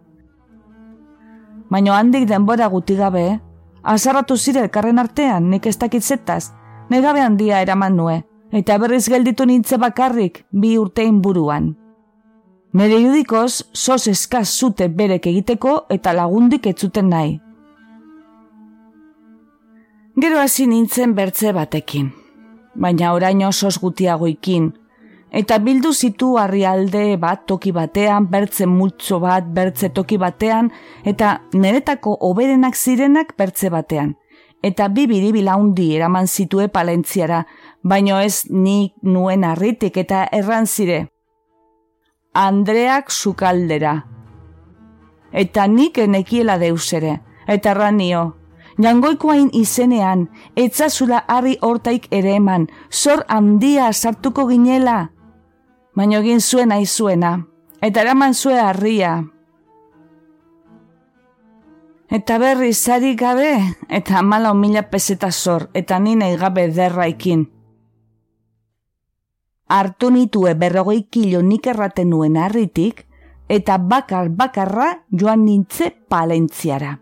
Baina handik denbora guti gabe, azarratu zire elkarren artean nik ez dakitzetaz, negabe handia eraman nue, eta berriz gelditu nintze bakarrik bi urtein buruan. Nere judikoz, sos eskaz zute berek egiteko eta lagundik etzuten nahi. Gero hasi nintzen bertze batekin, baina oraino sos gutiagoikin, eta bildu zitu harrialde bat toki batean, bertze multzo bat bertze toki batean, eta neretako oberenak zirenak bertze batean. Eta bi biribila hundi eraman zitue palentziara, baino ez nik nuen harritik eta erran zire, Andreak sukaldera. Eta nik enekiela deusere, eta ranio. Jangoikoain izenean, etzazula harri hortaik ere eman, zor handia sartuko ginela. Baina egin zuena izuena, eta eraman zue harria. Eta berri zari gabe, eta mala mila peseta zor, eta nina gabe derraikin hartu nitue berrogei kilo nik erraten nuen harritik, eta bakar bakarra joan nintze palentziara.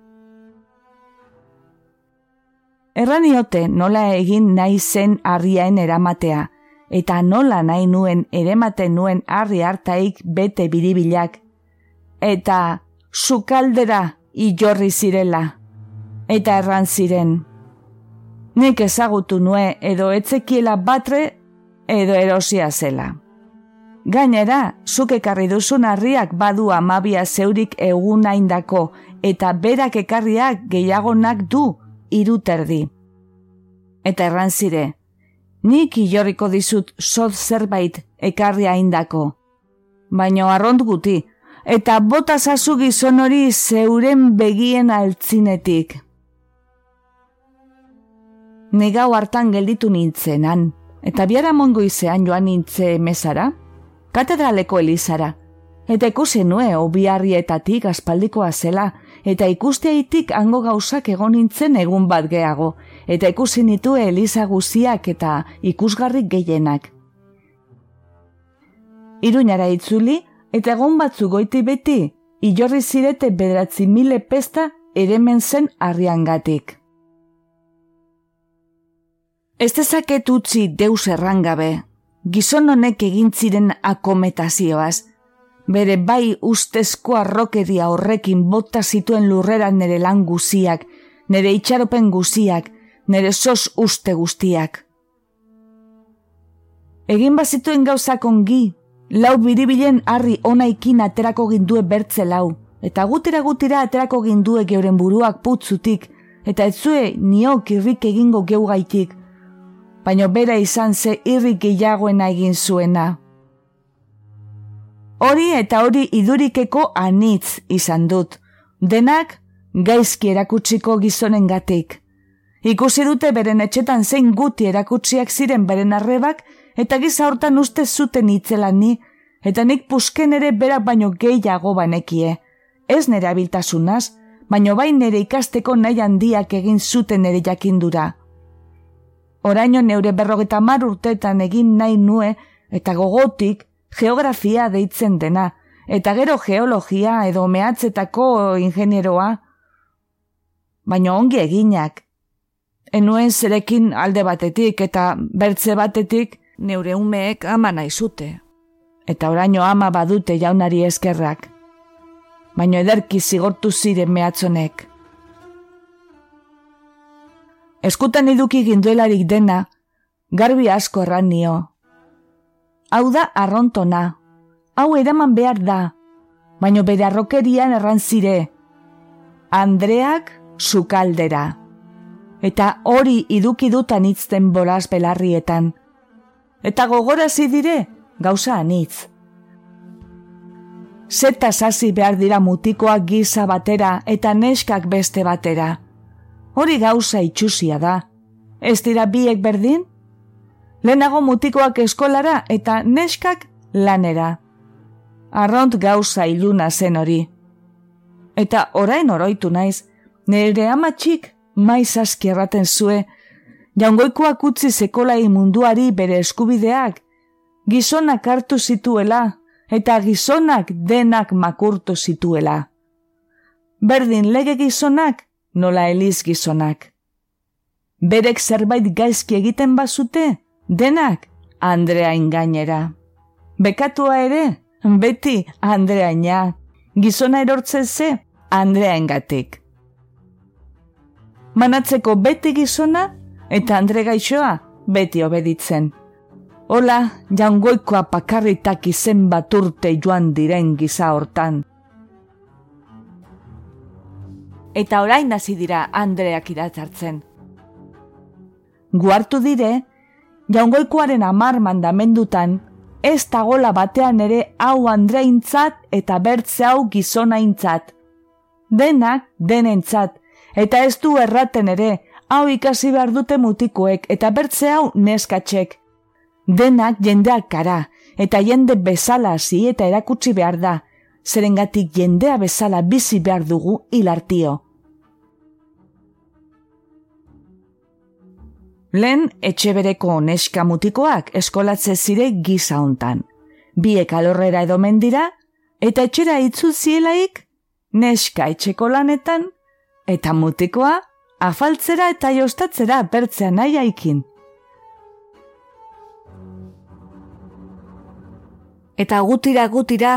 Erraniote nola egin nahi zen harriaen eramatea, eta nola nahi nuen erematen nuen harri hartaik bete biribilak, eta sukaldera ijorri zirela, eta erran ziren. Nik ezagutu nue edo etzekiela batre edo erosia zela. Gainera, zuk ekarri duzun harriak badu amabia zeurik egun aindako, eta berak ekarriak gehiagonak du iruterdi. Eta erran zire, nik ilorriko dizut sot zerbait ekarri aindako. Baina arront guti, eta bota zazu gizon hori zeuren begien altzinetik. Negau hartan gelditu nintzenan, eta biara mongo izan joan nintze mesara, katedraleko elizara, eta ikusi nue obiarrietatik aspaldikoa zela, eta ikusteaitik hango gauzak egon nintzen egun bat gehago, eta ikusi nitu eliza guziak eta ikusgarrik gehienak. Iruñara itzuli, eta egon batzu goiti beti, ilorri zirete bedratzi mile pesta eremen zen arriangatik. Ez dezaket utzi deus errangabe, gizon honek egin ziren akometazioaz, bere bai ustezko arrokeria horrekin bota zituen lurrera nere lan guziak, nere itxaropen guziak, nere sos uste guztiak. Egin bazituen gauzak ongi, lau biribilen harri onaikin aterako gindue bertze lau, eta gutira gutira aterako gindue geuren buruak putzutik, eta etzue niok irrik egingo geugaitik, baino bera izan ze irri gehiagoena egin zuena. Hori eta hori idurikeko anitz izan dut, denak gaizki erakutsiko gizonen gatik. Ikusi dute beren etxetan zein guti erakutsiak ziren beren arrebak, eta giza hortan uste zuten itzelan ni, eta nik pusken ere berak baino gehiago banekie. Ez nere abiltasunaz, baino bain nere ikasteko nahi handiak egin zuten ere jakindura. Oraino neure berrogeta mar urtetan egin nahi nue eta gogotik geografia deitzen dena, eta gero geologia edo mehatzetako ingenieroa. Baina ongi eginak. Enuen zerekin alde batetik eta bertze batetik neure umeek ama nahi zute. Eta oraino ama badute jaunari eskerrak. Baina ederki zigortu ziren mehatzonek. Eskutan eduki ginduelarik dena, garbi asko erran nio. Hau da arrontona, hau eraman behar da, baino bere arrokerian erran zire. Andreak sukaldera. Eta hori iduki dutan itzten boraz belarrietan. Eta gogorazi dire, gauza anitz. Zeta sasi behar dira mutikoak giza batera eta neskak beste batera hori gauza itxusia da. Ez dira biek berdin? Lehenago mutikoak eskolara eta neskak lanera. Arront gauza iluna zen hori. Eta orain oroitu naiz, nire amatxik maiz askierraten zue, jaungoikoak utzi sekolai munduari bere eskubideak, gizonak hartu zituela, eta gizonak denak makurtu zituela. Berdin lege gizonak nola eliz gizonak. Berek zerbait gaizki egiten bazute, denak Andrea ingainera. Bekatua ere, beti Andrea ina, gizona erortzen ze Andrea ingatik. Manatzeko beti gizona eta Andre gaixoa beti obeditzen. Hola, jangoikoa pakarritak izen bat urte joan diren giza hortan eta orain hasi dira Andreak idatzartzen. Guartu dire, jaungoikoaren amar mandamendutan, ez tagola batean ere hau Andreintzat eta bertze hau gizonaintzat. Denak denentzat, eta ez du erraten ere, hau ikasi behar dute mutikoek eta bertze hau neskatzek. Denak jendeak kara, eta jende bezala zi eta erakutsi behar da, zerengatik jendea bezala bizi behar dugu hilartio. Lehen etxe bereko neska mutikoak eskolatze zire giza hontan. Biek alorrera edo mendira, eta etxera itzul zielaik, neska etxeko lanetan, eta mutikoa afaltzera eta jostatzera bertzea nahi aikin. Eta gutira gutira,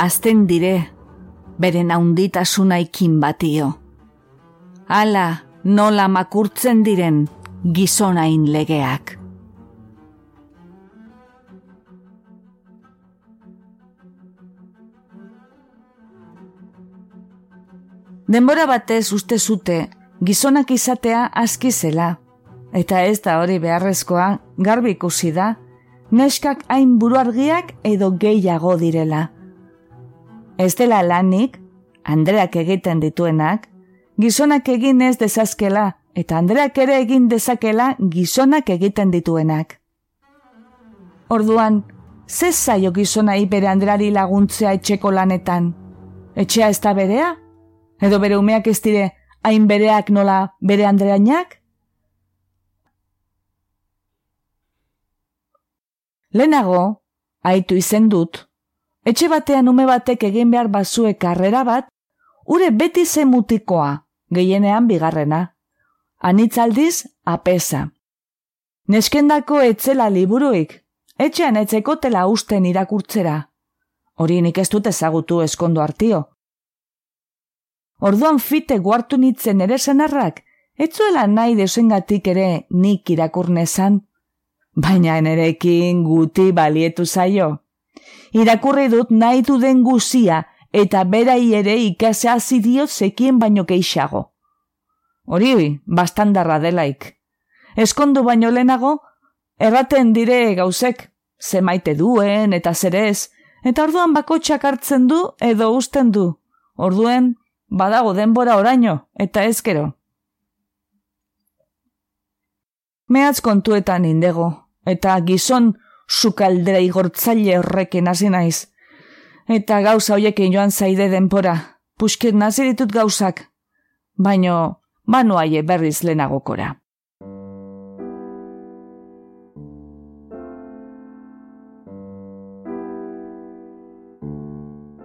azten dire, beren haunditasuna ikin batio. Hala, nola makurtzen diren gizonain legeak. Denbora batez uste zute, gizonak izatea aski zela, eta ez da hori beharrezkoa, garbi ikusi da, neskak hain buruargiak edo gehiago direla. Ez dela lanik, Andreak egiten dituenak, gizonak egin ez dezazkela, eta Andreak ere egin dezakela gizonak egiten dituenak. Orduan, ze zaio gizona bere Andreari laguntzea etxeko lanetan? Etxea ez da berea? Edo bere umeak ez dire hain bereak nola bere andreainak? Lehenago, haitu izen dut, etxe batean ume batek egin behar bazue karrera bat, ure beti zemutikoa, gehienean bigarrena. Anitzaldiz, apesa. Neskendako etzela liburuik, etxean etzeko tela usten irakurtzera. Hori nik ez dut ezagutu eskondo hartio. Orduan fite guartu nitzen ere senarrak, etzuela nahi desengatik ere nik irakurnesan, baina nerekin guti balietu zaio. Irakurri dut nahi du den guzia eta berai ere ikasea zidio zekien baino keixago. Hori, bastandarra delaik. Eskondu baino lehenago, erraten dire gauzek, ze maite duen eta zerez, eta orduan bakotxak hartzen du edo usten du. Orduen, badago denbora oraino, eta ezkero. Mehatz kontuetan indego, eta gizon sukaldera igortzaile horreken hasi naiz. Eta gauza hoiekin joan zaide denpora, pusket nazi ditut gauzak, baino banuaie berriz lehenagokora.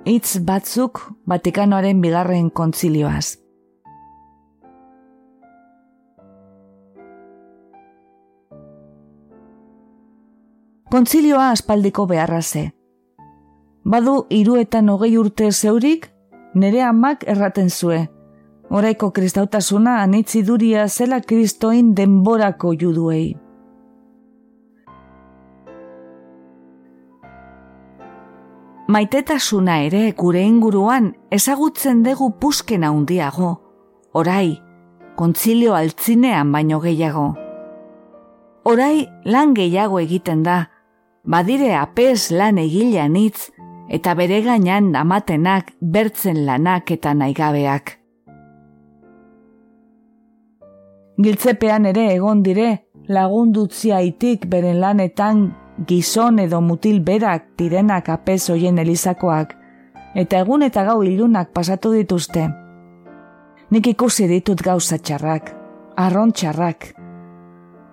Hitz batzuk Vatikanoaren bigarren kontzilioaz. Kontzilioa aspaldiko beharra ze. Badu hiruetan hogei urte zeurik, nere amak erraten zue. Oraiko kristautasuna anitzi duria zela kristoin denborako juduei. Maitetasuna ere gure inguruan ezagutzen dugu pusken handiago, orai, kontzilio altzinean baino gehiago. Orai lan gehiago egiten da, badire apes lan egilean hitz eta bere gainan amatenak bertzen lanak eta naigabeak. Giltzepean ere egon dire lagundutzia itik beren lanetan gizon edo mutil berak direnak apez hoien elizakoak, eta egun eta gau ilunak pasatu dituzte. Nik ikusi ditut gauza txarrak, arron txarrak.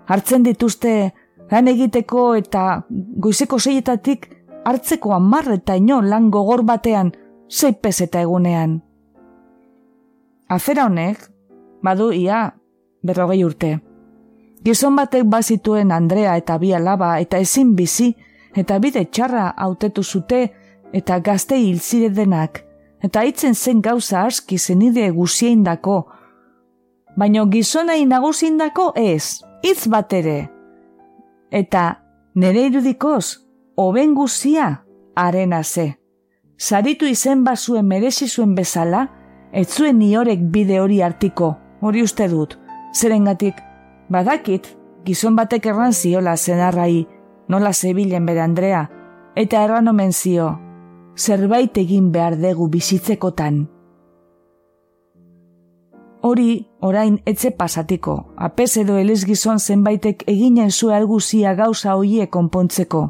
Hartzen dituzte lan egiteko eta goizeko seietatik hartzeko amarre eta ino lan gogor batean zeipez eta egunean. Afera honek, badu ia, berrogei urte. Gizon batek bazituen Andrea eta bi alaba eta ezin bizi eta bide txarra hautetu zute eta gazte hil denak eta hitzen zen gauza aski zenide guzieindako. Baino gizonai nagusiindako ez, hitz bat ere. Eta nere irudikoz, hoben guzia, arena ze. Zaritu izen bazuen merezi zuen bezala, ez zuen niorek bide hori artiko, hori uste dut, zerengatik Badakit, gizon batek erran ziola zenarrai, nola zebilen bere Andrea, eta erran omen zio, zerbait egin behar dugu bizitzekotan. Hori, orain etze pasatiko, apes edo eliz gizon zenbaitek eginen zu alguzia gauza hoie konpontzeko.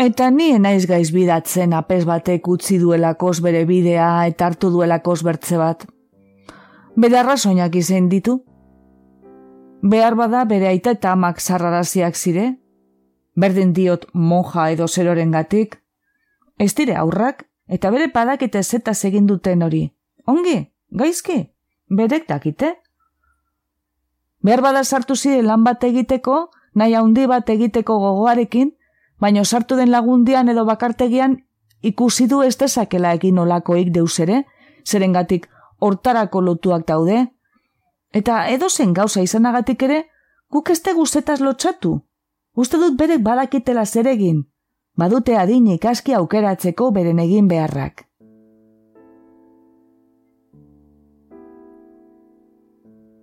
Eta ni naiz gaiz bidatzen apes batek utzi duelakos bere bidea eta hartu duelakos bertze bat. Bede arrazoinak izen ditu, behar bada bere aita eta amak zarraraziak zire, berdin diot monja edo zeroren gatik, ez dire aurrak, eta bere padak eta zeta egin duten hori. Ongi, gaizki, berek dakite? Behar bada sartu zire lan bat egiteko, nahi handi bat egiteko gogoarekin, baino sartu den lagundian edo bakartegian ikusi du ez dezakela egin olakoik deus ere, zerengatik hortarako lotuak daude, eta edo zen gauza izanagatik ere, guk ez guzetaz lotxatu. Uste dut berek badakitela zeregin, badute adinik aski aukeratzeko beren egin beharrak.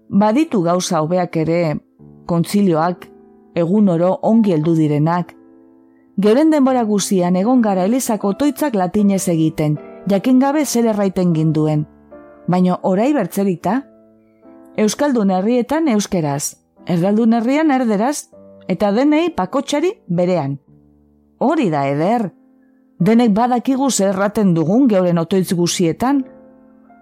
Baditu gauza hobeak ere, kontzilioak, egun oro ongi heldu direnak. Geuren denbora guzian egon gara elizako toitzak latinez egiten, jakin gabe zer erraiten ginduen. Baina orai bertzerita, Euskaldun herrietan euskeraz, erdaldun herrian erderaz, eta denei pakotxari berean. Hori da eder, denek badakigu zerraten dugun geuren otoitz guzietan,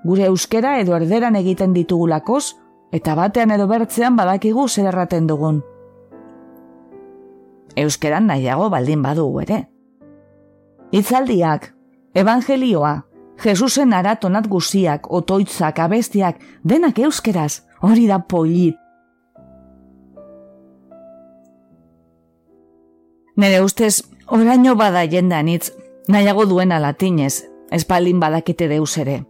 gure euskera edo erderan egiten ditugulakoz, eta batean edo bertzean badakigu zer erraten dugun. Euskeran nahiago baldin badugu ere. Itzaldiak, evangelioa, Jesusen aratonat guziak, otoitzak, abestiak, denak euskeraz, hori da polit. Nere ustez, oraino bada jendan itz, nahiago duena latinez, espaldin badakite deus ere.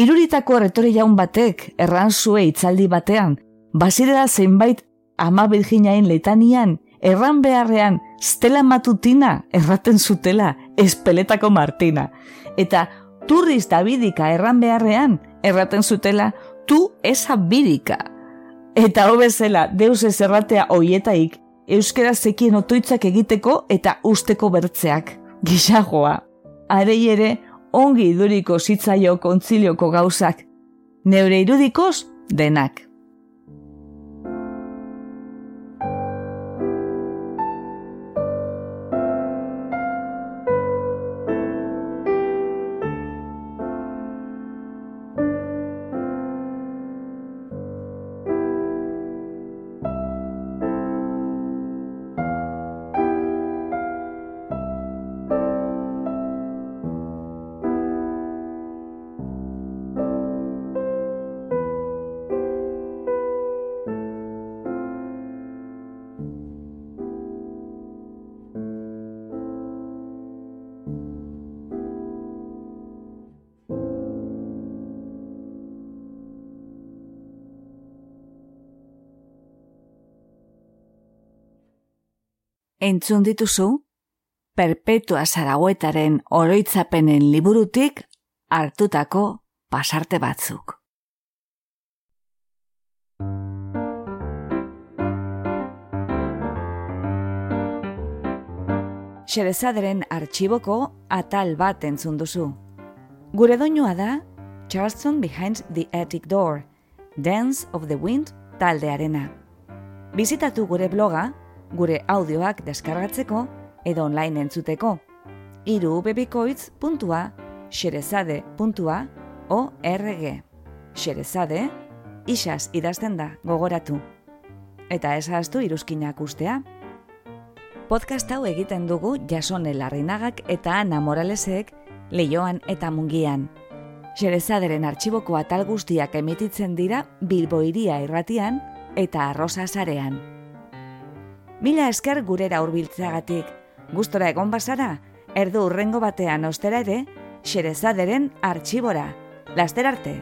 Iruritako retori jaun batek, erran zue itzaldi batean, bazirela zeinbait ama birginain letanian, erran beharrean, stela matutina, erraten zutela, espeletako martina. Eta turriz Davidika erran beharrean, erraten zutela, tu esa bidika. Eta hobezela, deus ez erratea oietaik, euskera zekien otoitzak egiteko eta usteko bertzeak. Gixagoa. Arei ere, ongi iduriko zitzaio kontzilioko gauzak, neure irudikoz denak. Entzun dituzu, perpetua zaragoetaren oroitzapenen liburutik hartutako pasarte batzuk. Xerezaderen artxiboko atal bat entzun duzu. Gure doinua da Charleston Behind the Attic Door, Dance of the Wind taldearena. Bizitatu gure bloga gure audioak deskargatzeko edo online entzuteko. Iru xerezade.org Xerezade, isaz idazten da gogoratu. Eta ezaztu iruzkinak ustea. Podcast hau egiten dugu jasone larrinagak eta ana moralesek leioan eta mungian. Xerezaderen artxiboko atal guztiak emititzen dira Bilboiria irratian eta Arrosa zarean. Mila esker gurera hurbiltzeagatik. Gustora egon bazara, erdu urrengo batean ostera ere, xerezaderen artxibora. Laster arte!